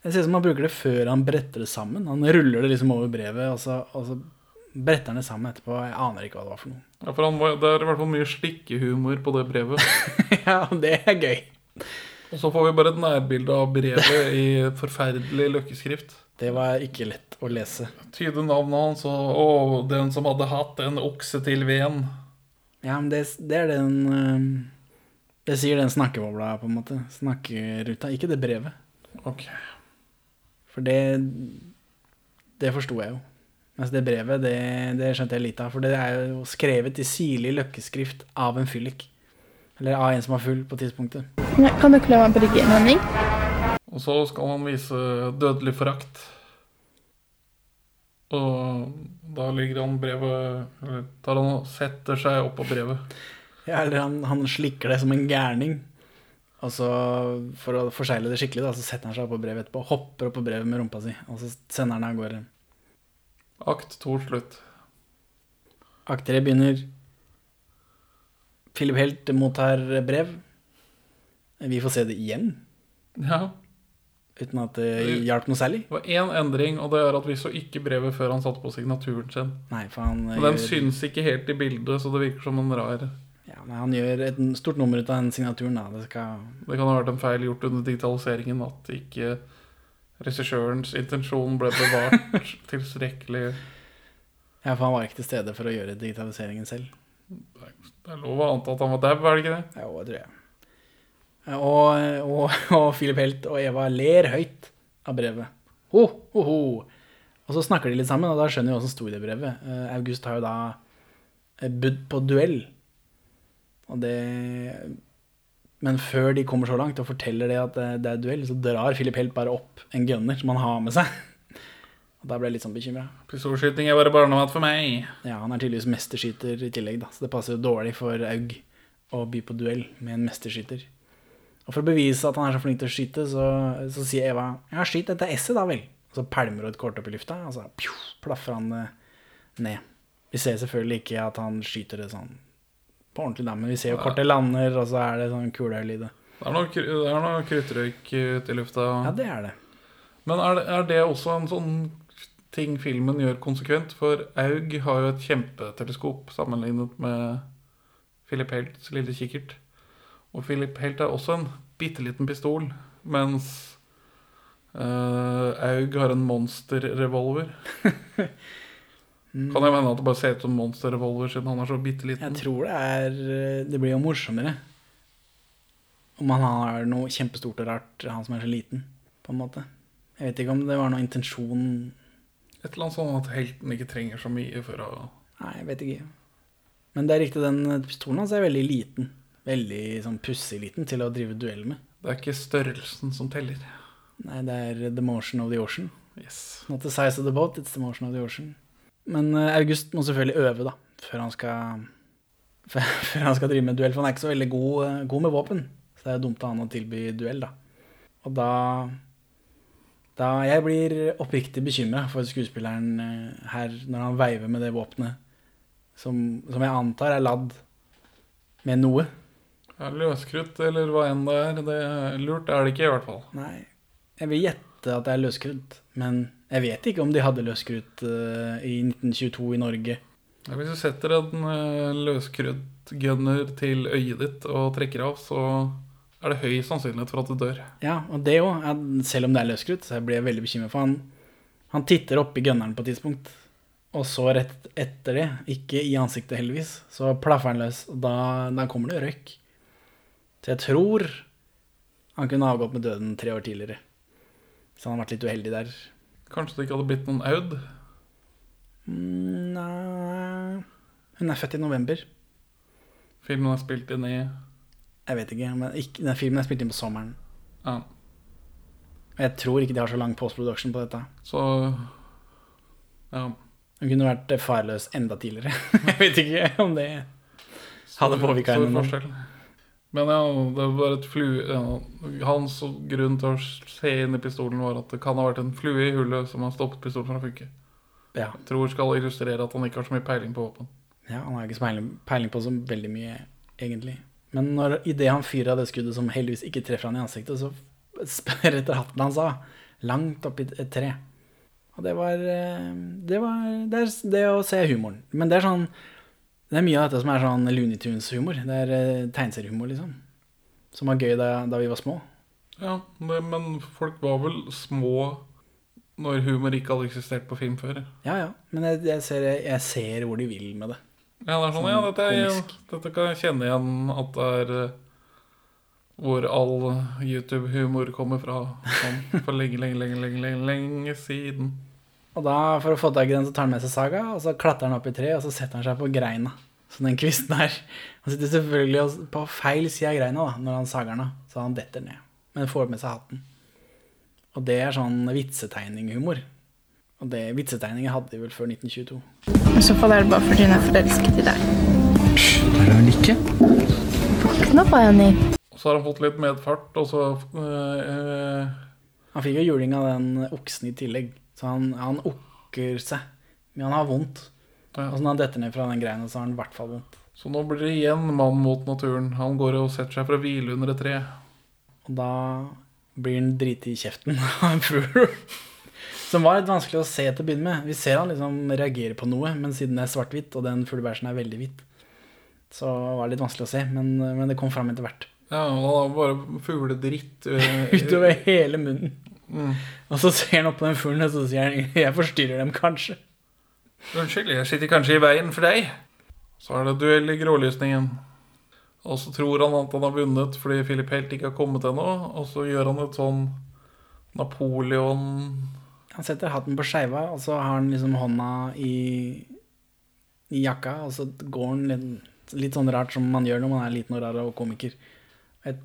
Det ser ut som han bruker det før han bretter det sammen. Han ruller det liksom over brevet, og så, og så bretter han det sammen etterpå. Jeg aner ikke hva det var for noe. Ja, for han var, Det er i hvert fall mye slikkehumor på det brevet. ja, det er gøy. Og så får vi bare et nærbilde av brevet i forferdelig løkkeskrift. Det var ikke lett å lese. Tyde navnet hans og Å, den som hadde hatt en okse til veden. Ja, men det, det er den eh, Det sier den snakkebobla, på en måte. Snakkeruta. Ikke det brevet. Ok. For det Det forsto jeg jo. Mens det brevet, det, det skjønte jeg lite av. For det er jo skrevet i sirlig løkkeskrift av en fyllik. Eller av en som var full på tidspunktet. Nei, Kan du klø meg på en Henning? Og så skal han vise dødelig forakt. Og da ligger han brevet Eller tar han og setter seg opp på brevet. Ja, eller han, han slikker det som en gærning. Og så, for å forsegle det skikkelig, da, så setter han seg opp på brevet etterpå. Hopper opp på brevet med rumpa si, og så sender han det av gårde. Akt to slutt. Akt tre begynner. Philip Helt mottar brev. Vi får se det igjen, Ja. uten at det hjalp noe særlig. Det var én endring, og det er at vi så ikke brevet før han satte på signaturen sin. Nei, for han Og den gjør- syns ikke helt i bildet, så det virker som en rar Ja, men han gjør et stort nummer ut av den signaturen. da. Det skal... Det kan ha vært en feil gjort under digitaliseringen at ikke regissørens intensjon ble bevart tilstrekkelig. Ja, for han var ikke til stede for å gjøre digitaliseringen selv. Det er lov å anta at han var dau, er det ikke det? Ja, det tror jeg. Og, og, og Philip Helt og Eva ler høyt av brevet. Ho, ho, ho. Og så snakker de litt sammen, og da skjønner vi hva som sto i det brevet. Eh, August har jo da eh, budd på duell. Og det Men før de kommer så langt og forteller det at det, det er duell, så drar Philip Helt bare opp en gunner som han har med seg. Og da ble jeg litt sånn bekymra. Pistolskyting er bare barnemat for meg. Ja, han er tydeligvis mesterskyter i tillegg, da, så det passer jo dårlig for Aug å by på duell med en mesterskyter. Og for å bevise at han er så flink til å skyte, så, så sier Eva ja, skyt dette S-et, da vel. Og så pælmer hun et kort opp i lufta, og så pju, plaffer han det ned. Vi ser selvfølgelig ikke at han skyter det sånn på ordentlig, da, men vi ser jo kortet lander, og så er det sånn kulehull i det. Det er noe, det er noe kruttrøyk ute i lufta. Ja, det er det. Men er det, er det også en sånn ting filmen gjør konsekvent? For Aug har jo et kjempeteleskop sammenlignet med Philip Helts lille kikkert. Og Philip Helt er også en bitte liten pistol, mens uh, Aug har en monsterrevolver. Kan det hende at det bare ser ut som Monster Revolver siden han er så bitte liten? Jeg tror det er Det blir jo morsommere om han har noe kjempestort og rart, han som er så liten, på en måte. Jeg vet ikke om det var noen intensjon Et eller annet sånn at helten ikke trenger så mye for å Nei, jeg vet ikke. Men det er riktig, den pistolen hans er veldig liten. Veldig sånn pussig liten til å drive duell med. Det er ikke størrelsen som teller. Nei, det er the motion of the ocean. Yes. Not the size of the boat, it's the motion of the ocean. Men eh, August må selvfølgelig øve, da, før han skal Før han skal drive med duell, for han er ikke så veldig god, eh, god med våpen. Så det er dumt av han å tilby duell, da. Og da Da Jeg blir oppriktig bekymra for skuespilleren eh, her når han veiver med det våpenet som, som jeg antar er ladd med noe. Ja, løskrutt eller hva enn det er. Det er lurt er det ikke, i hvert fall. Nei, jeg vil gjette at det er løskrutt, men jeg vet ikke om de hadde løskrutt uh, i 1922 i Norge. Ja, hvis du setter en uh, løskruttgunner til øyet ditt og trekker av, så er det høy sannsynlighet for at du dør. Ja, og det òg, selv om det er løskrutt, så blir jeg veldig bekymret for han. Han titter opp i gunneren på et tidspunkt, og så rett etter det, ikke i ansiktet heldigvis, så plaffer han løs, og da, da kommer det røyk. Så jeg tror han kunne avgått med døden tre år tidligere. Så han har vært litt uheldig der. Kanskje det ikke hadde blitt noen Aud? Mm, Nei Hun er født i november. Filmen er spilt inn i Jeg vet ikke, men ikke, den filmen er spilt inn på sommeren. Ja, Og jeg tror ikke de har så lang postproduction på dette. så Ja. Hun kunne vært farløs enda tidligere. jeg vet ikke om det hadde påvirka Stor henne. noe. forskjell. Men ja, det var et flue ja, Hans grunn til å se inn i pistolen var at det kan ha vært en flue i hullet som har stoppet pistolen fra å funke. Ja, Tror skal illustrere at han ikke har så mye peiling på våpen. ja, han har ikke så peiling, peiling på så veldig mye, egentlig. Men når, idet han fyrer av det skuddet som heldigvis ikke treffer han i ansiktet, så etter hatten hans av, langt oppi et tre. Og det var eh, Det var det, er, det å se humoren. Men det er sånn Det er mye av dette som er sånn Looney Tunes-humor. Det er eh, tegneseriehumor, liksom. Som var gøy da, da vi var små. Ja, det, men folk var vel små når humor ikke hadde eksistert på film før. Ja, ja. Men jeg, jeg, ser, jeg ser hvor de vil med det. Ja, det er sånn, ja, dette, er, Komisk. dette kan jeg kjenne igjen at det er eh, hvor all YouTube-humor kommer fra. Sånn, for lenge, lenge, lenge, lenge, lenge, lenge siden. Og da, for å få tak i den, så tar han med seg saga, og så klatrer han opp i treet, og så setter han seg på greina. Så den kvisten her Han sitter selvfølgelig på feil side av greina da, når han sager den av, så han detter ned. Men får med seg hatten. Og det er sånn vitsetegninghumor. Og det vitsetegninger hadde de vel før 1922. I så fall er det bare fordi hun er forelsket i deg. Det er hun ikke. Våkne opp, Og så har han fått litt medfart, og så øh, øh. Han fikk jo juling av den oksen i tillegg, så han, han okker seg. Men han har vondt. Ja. Og så når han detter ned fra den greina, så har han i hvert fall vondt. Så nå blir det igjen mann mot naturen. Han går og setter seg for å hvile under et tre. Og da blir han driti i kjeften av en fugl. Som var litt vanskelig å se til å begynne med. Vi ser han liksom reagere på noe, men siden det er svart-hvitt, og den fuglebæsjen er veldig hvit, så var det litt vanskelig å se. Men, men det kom fram etter hvert. Ja, og han har bare fugledritt eh, Utover hele munnen. Mm. Og så ser han opp på den fuglen, og så sier han 'jeg forstyrrer dem kanskje'. Unnskyld, jeg sitter kanskje i veien for deg. Så er det duell i grålysningen. Og så tror han at han har vunnet fordi Philip Helt ikke har kommet ennå. Og så gjør han et sånn Napoleon Han setter hatten på skeiva, og så har han liksom hånda i, i jakka, og så går han litt, litt sånn rart som man gjør når man er liten og rar og komiker. Jeg,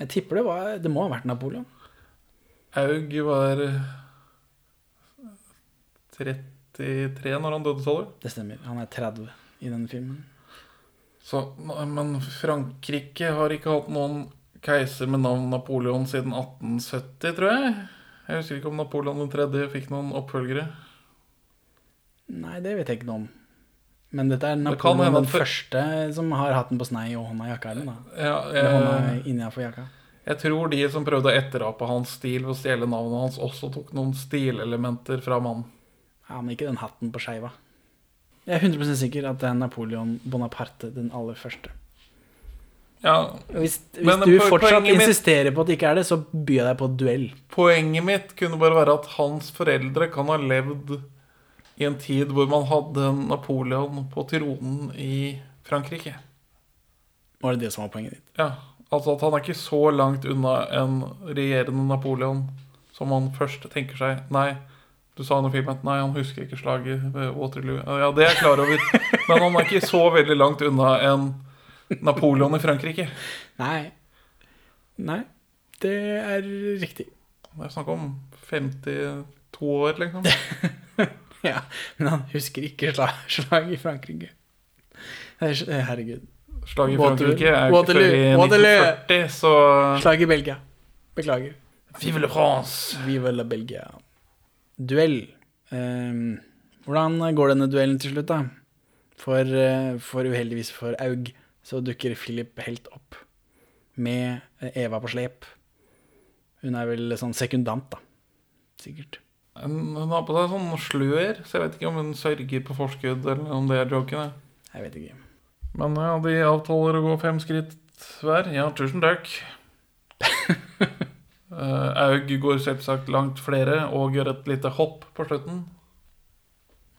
jeg tipper det var Det må ha vært Napoleon. Aug var 33 når han døde, sa du? Det stemmer. Han er 30 i denne filmen. Så, men Frankrike har ikke hatt noen keiser med navn Napoleon siden 1870, tror jeg. Jeg husker ikke om Napoleon 3. fikk noen oppfølgere. Nei, det vet jeg ikke noe om. Men dette er Napoleon den første som har hatten på snei og hånda i jakka. Eller, da. Ja, eller hånda jeg, innenfor jakka. Jeg tror de som prøvde å etterape hans stil ved å stjele navnet hans, også tok noen stilelementer fra mannen. Ja, men ikke den hatten på skeiva. Jeg er 100% sikker at det er Napoleon Bonaparte den aller første. Ja, Hvis, hvis du fortsatt insisterer mitt- på at det ikke er det, så byr jeg deg på et duell. Poenget mitt kunne bare være at hans foreldre kan ha levd i en tid hvor man hadde Napoleon på tronen i Frankrike. Var det det som var poenget ditt? Ja, altså at han er ikke så langt unna en regjerende Napoleon som han først tenker seg. Nei, du sa under filmen nei, han husker ikke slaget ved Waterloo. Ja, det er jeg klar over. Men han er ikke så veldig langt unna en Napoleon i Frankrike. Nei. Nei, det er riktig. Det er snakk om 52 år, liksom. Ja, Men han husker ikke slag, slag i Frankrike. Er- Herregud. Slaget i Frankrike er ikke før i 1940, så Slag i Belgia. Beklager. Vive le France! Vive la Belgia. Duell. Um, hvordan går denne duellen til slutt, da? For, eh, for uheldigvis for Aug så dukker Philip helt opp med eh, Eva på slep. Hun er vel sånn sekundant, da. Sikkert. Hun har på seg sånn slør, så jeg vet ikke om hun sørger på forskudd, eller om det er joken. Jeg vet ikke. Men ja, de avtaler å gå fem skritt hver. Ja, tusen takk. Eh, Aug går selvsagt langt flere og gjør et lite hopp på slutten.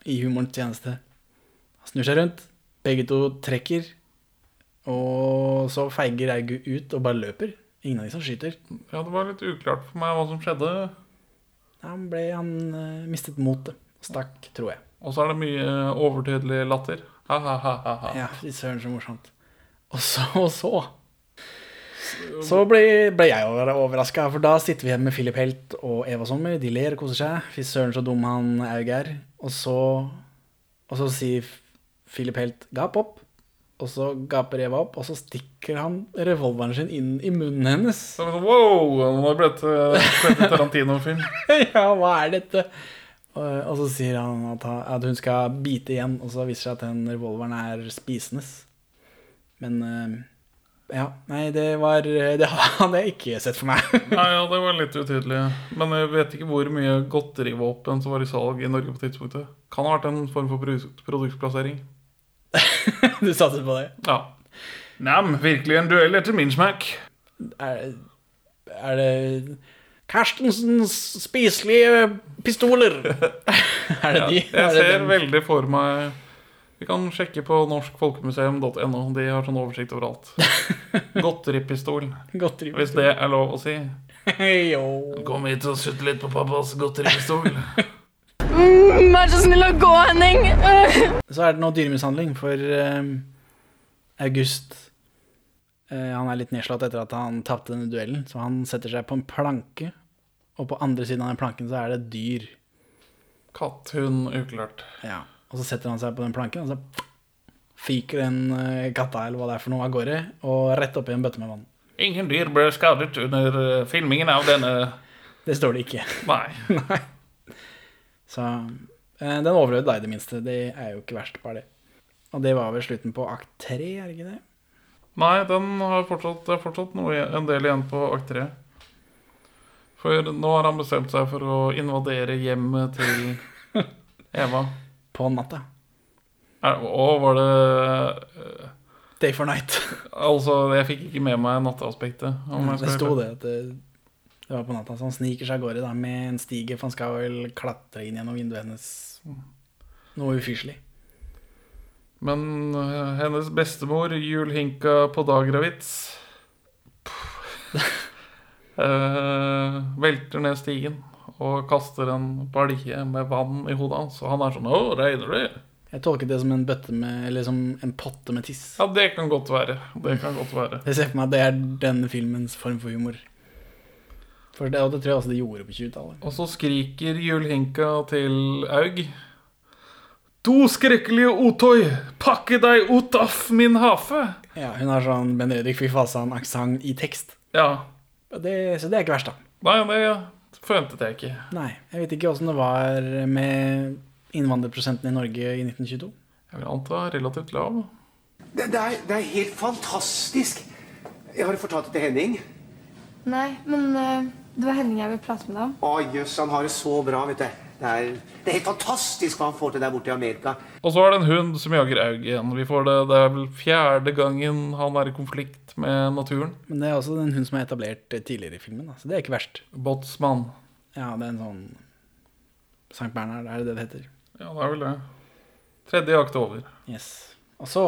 I humorens tjeneste. Han snur seg rundt. Begge to trekker. Og så feiger Aug ut og bare løper. Ingen av de som skyter. Ja, det var litt uklart for meg hva som skjedde. Han ble Han eh, mistet motet. Stakk, tror jeg. Og så er det mye overtydelig latter. Ha-ha-ha-ha. Ja, fy søren, så morsomt. Og så, og så Så ble, ble jeg overraska, for da sitter vi hjemme med Philip Helt og Eva Sommer. De ler og koser seg. Fy søren, så dum han Aug er. Og så, og så sier Philip Helt 'gap opp'. Og så gaper Eva opp, og så stikker han revolveren sin inn i munnen hennes. Sånn, wow, nå har det blitt eh, Tarantino-film. ja, hva er dette? Og, og så sier han at, at hun skal bite igjen, og så viser det seg at den revolveren er spisende. Men eh, ja, nei, det var Det hadde jeg ikke sett for meg. Nei, ja, det var litt utydelig. Men jeg vet ikke hvor mye godterivåpen som var i salg i Norge på tidspunktet. Kan ha vært en form for produktplassering. du satser på det? Ja. Nam, virkelig en duell etter min smak. Er, er det Karstensens spiselige pistoler? er det Ja, de? jeg Er ser den? veldig for meg Vi kan sjekke på norskfolkemuseum.no. De har sånn oversikt over alt. Godteripistol, Godteripistol. hvis det er lov å si. Kom hit og sutt litt på pappas godteripistol. Vær så snill å gå, Henning. Så er det nå dyremishandling, for eh, August eh, Han er litt nedslått etter at han tapte denne duellen, så han setter seg på en planke, og på andre siden av den planken så er det dyr. Katt, hund, uklart. Ja. Og så setter han seg på den planken, og så fyker den eh, katta eller hva det er for noe av gårde, og rett oppi en bøtte med vann. Ingen dyr ble skadet under eh, filmingen av denne Det står det ikke. Nei. Så eh, den overlevde deg, i det minste. Det er jo ikke verst, bare det. Og det var vel slutten på akt tre, er det ikke det? Nei, den har fortsatt, det er fortsatt noe, en del igjen på akt 3. For nå har han bestemt seg for å invadere hjemmet til Eva. På natta. Er, og var det eh, Day for night. Altså, jeg fikk ikke med meg natteaspektet. om det sto det at det, det var på natta. Så han sniker seg av gårde da, med en stige, for han skal vel klatre inn gjennom vinduet hennes. Noe ufyselig. Men eh, hennes bestemor, Julhinka Podagravits eh, velter ned stigen og kaster en balje med vann i hodet hans. Og han er sånn 'Å, regner det?' Jeg tolket det som en bøtte med Eller som en potte med tiss. Ja, det kan godt være. Det kan godt være. Jeg ser for meg at det er denne filmens form for humor. For det, og det tror jeg også de gjorde på 20-tallet. Og så skriker Julhinka til Aug. Du skrekkelige otoy pakke deg ut av min hafe! Ja, hun har sånn Benedikt en aksent i tekst. Ja. Det, så det er ikke verst, da. Nei, det forventet jeg ikke. Nei, jeg vet ikke åssen det var med innvandrerprosenten i Norge i 1922. Jeg vil anta relativt lav. Det, det, er, det er helt fantastisk. Jeg har fortalt det til Henning. Nei, men eh, det var Henning jeg ville prate med deg om. Å, jøss, han har det så bra, vet du. Det er, det er helt fantastisk hva han får til der borte i Amerika. Og så er det en hund som jager Aug igjen. Vi får det, det er vel fjerde gangen han er i konflikt med naturen. Men det er også en hund som er etablert tidligere i filmen, da. så det er ikke verst. Botsmann. Ja, det er en sånn Sankt Bernhard, er det det det heter? Ja, det er vel det. Tredje akt er over. Yes. Og så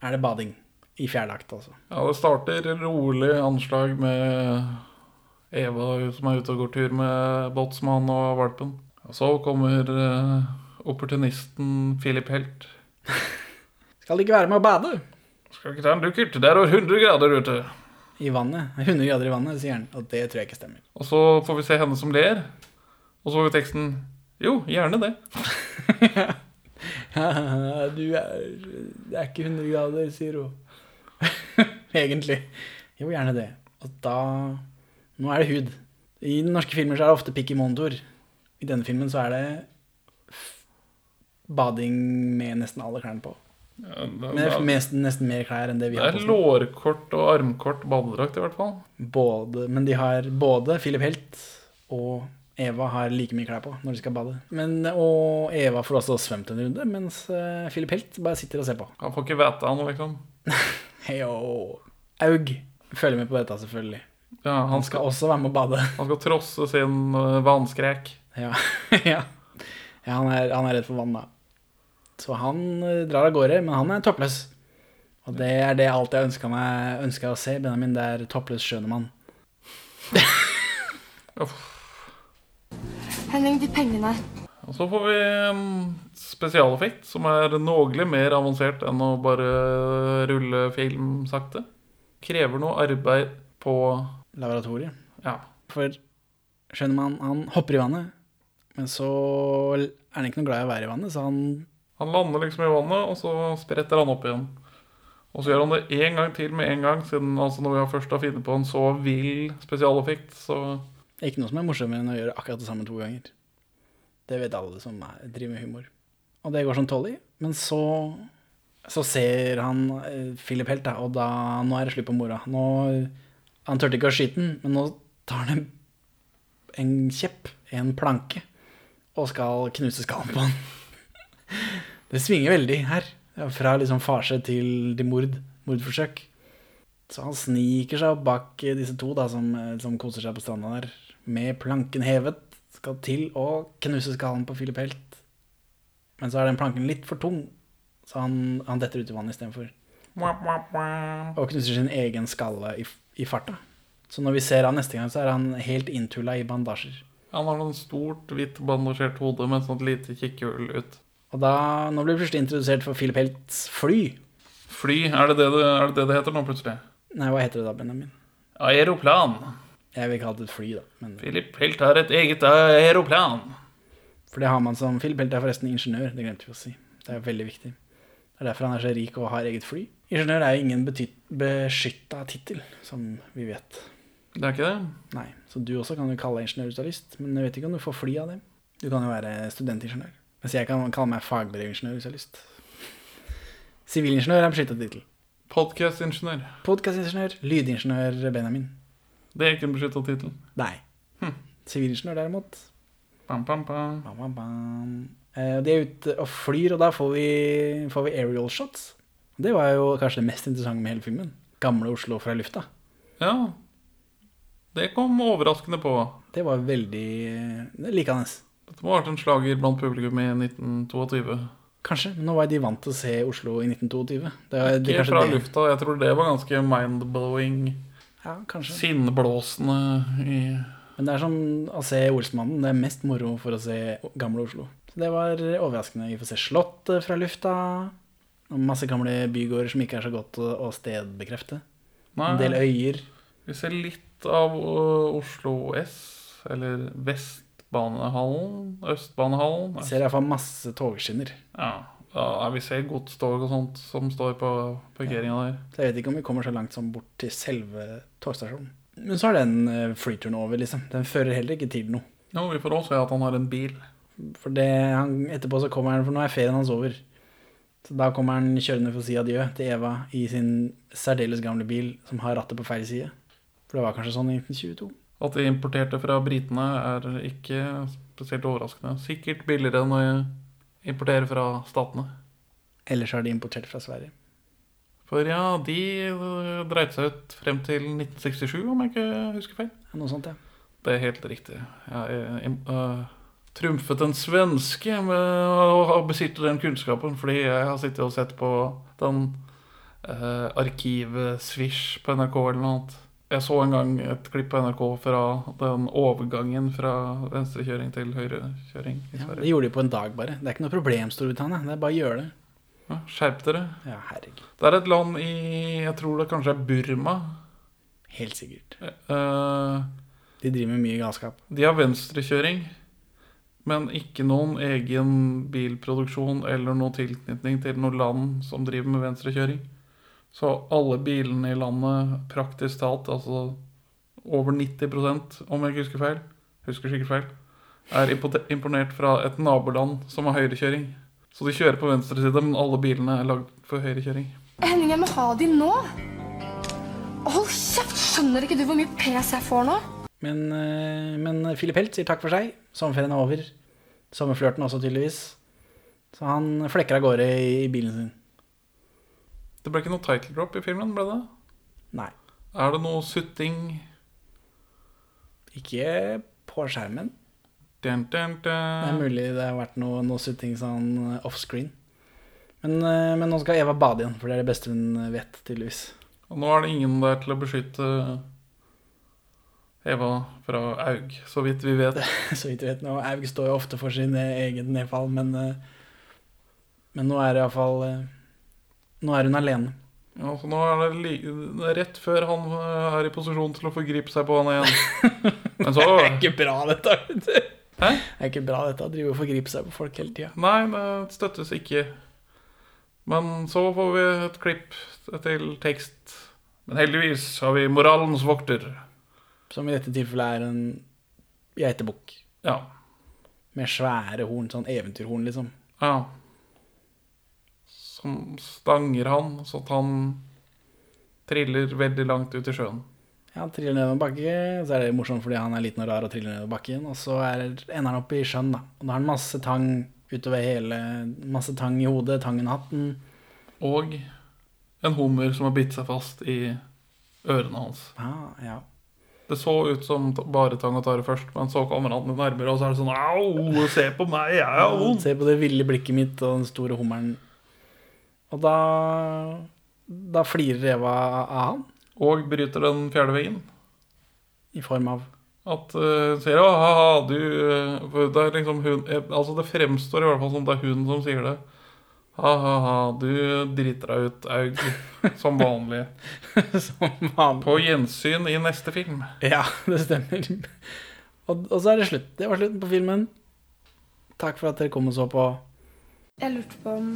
er det bading. I fjerde akt, altså. Ja, det starter rolig anslag med Eva som er ute og går tur med Botsmann og valpen. Og så kommer uh, opportunisten Philip Helt. Skal ikke være med å bade Skal ikke ta en dukkert, det er over 100 grader ute. i vannet. 100 grader i vannet, sier han. Og det tror jeg ikke stemmer. Og så får vi se henne som ler. Og så får vi teksten Jo, gjerne det. du er Det er ikke 100 grader, sier hun. Egentlig. Jo, gjerne det. Og da Nå er det hud. I norske filmer så er det ofte pikk i monitor. I denne filmen så er det bading med nesten alle klærne på. Ja, det, det, mest, nesten mer klær enn det vi det har er på oss. lårkort og armkort badedrakt, i hvert fall. Både, men de har både Philip Helt og Eva har like mye klær på når de skal bade. Men, og Eva får også svømt en runde, mens eh, Philip Helt bare sitter og ser på. Han får ikke vite han, liksom. Heyo. Aug følger med på dette, selvfølgelig. Ja, Han skal også være med å bade. Han skal trosse sin uh, vannskrek. Ja, ja. ja han, er, han er redd for vann, da. Så han eh, drar av gårde, men han er toppløs. Og det er det jeg alltid ønska meg ønsket å se. Benjamin, det er toppløs skjønemann. Henning, de pengene. Og så får vi en spesialeffekt som er noe mer avansert enn å bare rulle film sakte. Krever noe arbeid på Laboratoriet. Ja. For skjønner man, han hopper i vannet, men så er han ikke noe glad i å være i vannet, så han Han lander liksom i vannet, og så spretter han opp igjen. Og så gjør han det én gang til med en gang, siden altså når vi har først har funnet på en så vill spesialeffekt, så Det er ikke noe som er morsommere enn å gjøre akkurat det samme to ganger. Det vet alle som er, driver med humor. Og det går som tolv i. Men så, så ser han eh, Philip Helt, da, og da Nå er det slutt på mora. Nå, han turte ikke å skyte den, men nå tar han en, en kjepp, en planke, og skal knuse skallen på han. Det svinger veldig her. Fra liksom farse til, de mord, mordforsøk. Så han sniker seg bak disse to da, som, som koser seg på stranda der, med planken hevet, skal til å knuse skallen på Philip Helt. Men så er den planken litt for tung, så han, han detter ut i vannet istedenfor. Og knuser sin egen skalle i, i farta. Så når vi ser han neste gang, så er han helt inntulla i bandasjer. Han har noen stort, hvitt bandasjert hode med et sånt lite kikkehull ut. Og da, nå blir vi plutselig introdusert for Philip Helts fly. Fly, er det det det, er det det det heter nå plutselig? Nei, hva heter det da, Benjamin? Aeroplan. Jeg vil kalle det et fly, da. Men, Philip Helt har et eget aeroplan. for det har man som Philip Helt er forresten ingeniør, det glemte vi å si. Det er veldig viktig. Det er derfor han er så rik og har eget fly. Ingeniør er jo ingen beskytta tittel, som vi vet. Det er ikke det? Nei, Så du også kan jo kalle deg ingeniørspesialist, men jeg vet ikke om du får fly av det. Du kan jo være studentingeniør. Mens jeg kan kalle meg fagbrevingeniør hvis jeg har lyst. Sivilingeniør er en beskytta tittel. Podkastingeniør. Podkastingeniør, lydingeniør Benjamin. Det er ikke en beskytta tittel. Nei. Sivilingeniør derimot. Bam, bam, bam. Bam, bam, bam. Eh, De er ute og flyr, og da får vi, får vi aerial shots. Det var jo kanskje det mest interessante med hele filmen. Gamle Oslo fra lufta. Ja. Det kom overraskende på. Det var veldig det er likende. Dette må ha vært en slager blant publikum i 1922. Kanskje, men nå var de vant til å se Oslo i 1922. Det var, Ikke fra det- lufta. Jeg tror det var ganske mind-blowing, Ja, kanskje. sinnblåsende i Men det er som å se Olsmannen. Det er mest moro for å se gamle Oslo. Så det var overraskende. Vi får se Slottet fra lufta. Og masse gamle bygårder som ikke er så godt å, stedbekrefte. En del øyer. Vi ser litt av øh, Oslo S, eller Vestbanehallen, Østbanehallen. Ser iallfall masse togskinner. Ja, ja, vi ser godstog og sånt som står på parkeringa der. Så jeg vet ikke om vi kommer så langt som bort til selve togstasjonen. Men så er den eh, freeturen over, liksom. Den fører heller ikke til noe. Jo, vi får også se at han har en bil. For det, han, etterpå så kommer han, for nå er ferien hans over. Så da kommer han kjørende for å si adjø til Eva i sin særdeles gamle bil som har rattet på feil side. For det var kanskje sånn i 1922. At de importerte fra britene er ikke spesielt overraskende. Sikkert billigere enn å importere fra statene. Ellers har de importert fra Sverige. For ja, de øh, dreit seg ut frem til 1967, om jeg ikke husker feil. Noe sånt, ja. Det er helt riktig. Jeg uh, trumfet en svenske med å besitte den kunnskapen, fordi jeg har sittet og sett på den uh, arkivet Swish på NRK eller noe annet. Jeg så en gang et klipp på NRK fra den overgangen fra venstrekjøring til høyrekjøring i ja. Det gjorde de på en dag, bare. Det er ikke noe problem, Storbritannia. Det er bare å gjøre det. Ja, skjerp dere. Ja, herregud. Det er et land i Jeg tror det kanskje er Burma. Helt sikkert. Uh, De driver med mye galskap. De har venstrekjøring, men ikke noen egen bilproduksjon eller noen tilknytning til noe land som driver med venstrekjøring. Så alle bilene i landet, praktisk talt, altså over 90 om jeg ikke husker feil, husker sikkert feil, er imponert fra et naboland som har høyrekjøring. Så de kjører på venstre side, men alle bilene er lagd for høyrekjøring. Henning, jeg må ha de nå. Hold kjeft! Skjønner ikke du hvor mye pes jeg får nå? Men, eh, men Philip Helt sier takk for seg. Sommerferien er over. Sommerflørten også, tydeligvis. Så han flekker av gårde i, i bilen sin. Det ble ikke noe title drop i filmen, ble det? Nei. Er det noe sutting? Ikke på skjermen. Dun, dun, Det er mulig det har vært noe, noe sutting sånn eh, offscreen. Men, eh, men nå skal Eva bade igjen, for det er det beste hun vet, tydeligvis. Og nå er det ingen der til å beskytte Eva fra Aug, så vidt vi vet. Så vidt vi vet nå. Aug står jo ofte for sin eh, egen nedfall, men, eh, men nå er det iallfall Nå er hun alene. Ja, så nå er det, li det er rett før han eh, er i posisjon til å forgripe seg på henne igjen. Men så Det er ikke bra, dette. vet du. Hæ? Det er ikke bra, dette. Å drive og forgripe seg på folk hele tida. Nei, det støttes ikke. Men så får vi et klipp til tekst. Men heldigvis har vi moralens vokter. Som i dette tilfellet er en geitebukk Ja. med svære horn, sånn eventyrhorn, liksom. ja. Som stanger han, så at han triller veldig langt ut i sjøen. Ja, han triller ned en bakke, så er det morsomt fordi han er liten og rar og triller ned bakken. Og så er, ender han opp i sjøen, da. Og da har han masse tang utover hele Masse tang i hodet, tang i hatten. Og en hummer som har bitt seg fast i ørene hans. Ah, ja. Det så ut som bare tang og tare først, men så kommer han nærmere, og så er det sånn Au, se på meg, jeg er vond. Se på det ville blikket mitt og den store hummeren. Og da Da flirer Eva av han Og bryter den fjerde veggen. i form av At uh, sier ja, ha, du eh, Det er liksom hun eh, Altså, det fremstår i hvert fall som det er hun som sier det. Ha-ha-ha, du driter deg ut, Aug. Som vanlig. som vanlig. På gjensyn i neste film. Ja, det stemmer. Og, og så er det slutt. Det var slutten på filmen. Takk for at dere kom og så på. Jeg lurte på om,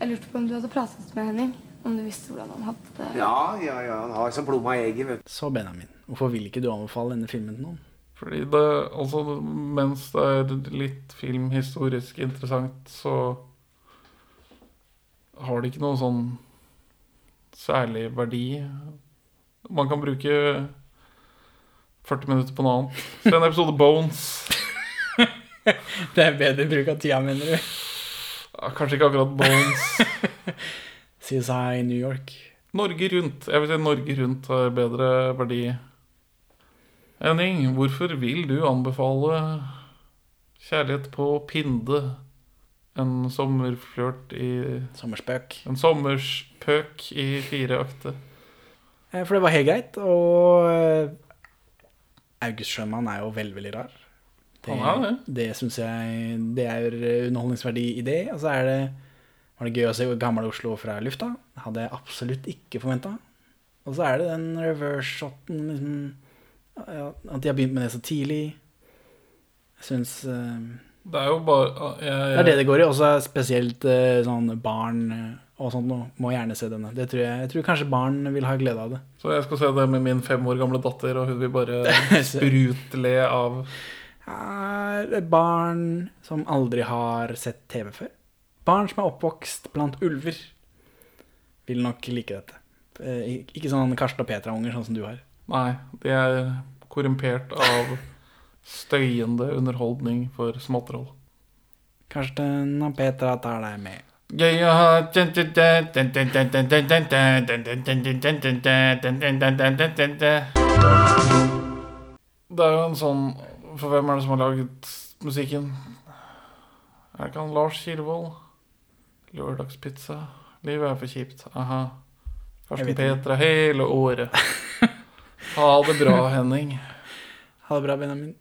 jeg lurte på om du hadde pratet med Henning. Om du visste hvordan han hadde det. Ja, ja, ja. Han har som plomma i egget, vet du. Så, Benjamin, hvorfor vil ikke du anbefale denne filmen til noen? Fordi det Altså, mens det er litt filmhistorisk interessant, så har det ikke noe sånn særlig verdi. Man kan bruke 40 minutter på noe annet. Se en episode Bones. Det er bedre bruk av tida, mener du? Kanskje ikke akkurat Bones. CSI New York. Norge Rundt. Jeg vil si Norge Rundt har bedre verdi. Henning, hvorfor vil du anbefale Kjærlighet på Pinde? En sommerflørt i Sommerspøk. En sommerspøk i fire akter. Eh, For det var helt greit, og eh, August Schønmann er jo veldig, veldig rar. Det, det. det syns jeg Det er underholdningsverdi i det. Og så er det var det gøy å se gamle Oslo fra lufta. Det hadde jeg absolutt ikke forventa. Og så er det den reverse-shoten, liksom At de har begynt med det så tidlig. Jeg syns eh, Det er jo bare jeg, Det er det det går i. Også spesielt eh, sånn barn eh, og sånt noe. Må gjerne se denne. Det tror jeg, jeg tror kanskje barn vil ha glede av det. Så jeg skal se det med min fem år gamle datter, og hun vil bare sprutle av er barn som aldri har sett TV før. Barn som er oppvokst blant ulver, vil nok like dette. Eh, Ikke sånn Karsten og Petra-unger, sånn som du har. Nei, de er korrumpert av støyende underholdning for småtroll. Karsten og Petra tar deg med. Det er jo en sånn For hvem er det som har laget musikken? Er det ikke han Lars Kirvold? Lørdagspizza. Livet er for kjipt. Aha. Karsten. Petra hele året. Ha det bra, Henning. Ha det bra, Benjamin.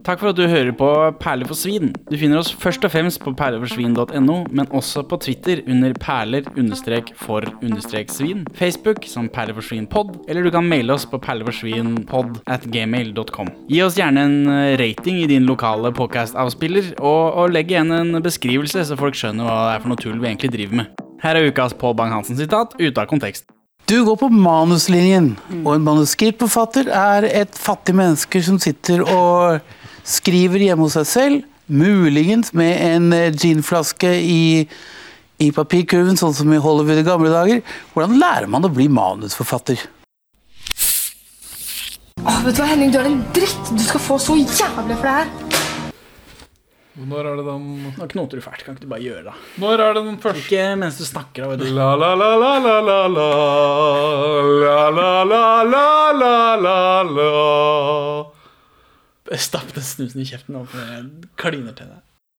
Takk for at du hører på Perler for svin. Du finner oss først og fremst på perleforsvin.no, men også på Twitter under perler-for-svin, Facebook som perleforsvinpod, eller du kan maile oss på perleforsvinpod at gmail.com. Gi oss gjerne en eh, rating i din lokale podcast-avspiller, og, og legg igjen en beskrivelse, så folk skjønner hva det er for noe tull vi egentlig driver med. Her er ukas Pål Bang-Hansen-sitat ute av kontekst. Du går på manuslinjen, og en manuskriptforfatter er et fattig menneske som sitter og skriver hjemme hos seg selv, muligens med en eh, ginflaske i, i papirkurven, sånn som i Hollywood i gamle dager. Hvordan lærer man å bli manusforfatter? Åh, vet du hva, Henning, du er en dritt. Du skal få så jævlig for det her. Når er det den Nå knoter du fælt, kan ikke du bare gjøre det? Når er det den første Ikke mens du snakker, da, vet du. La la la la la la la La la la la la la la Stapp den snusen i kjeften og kliner til deg.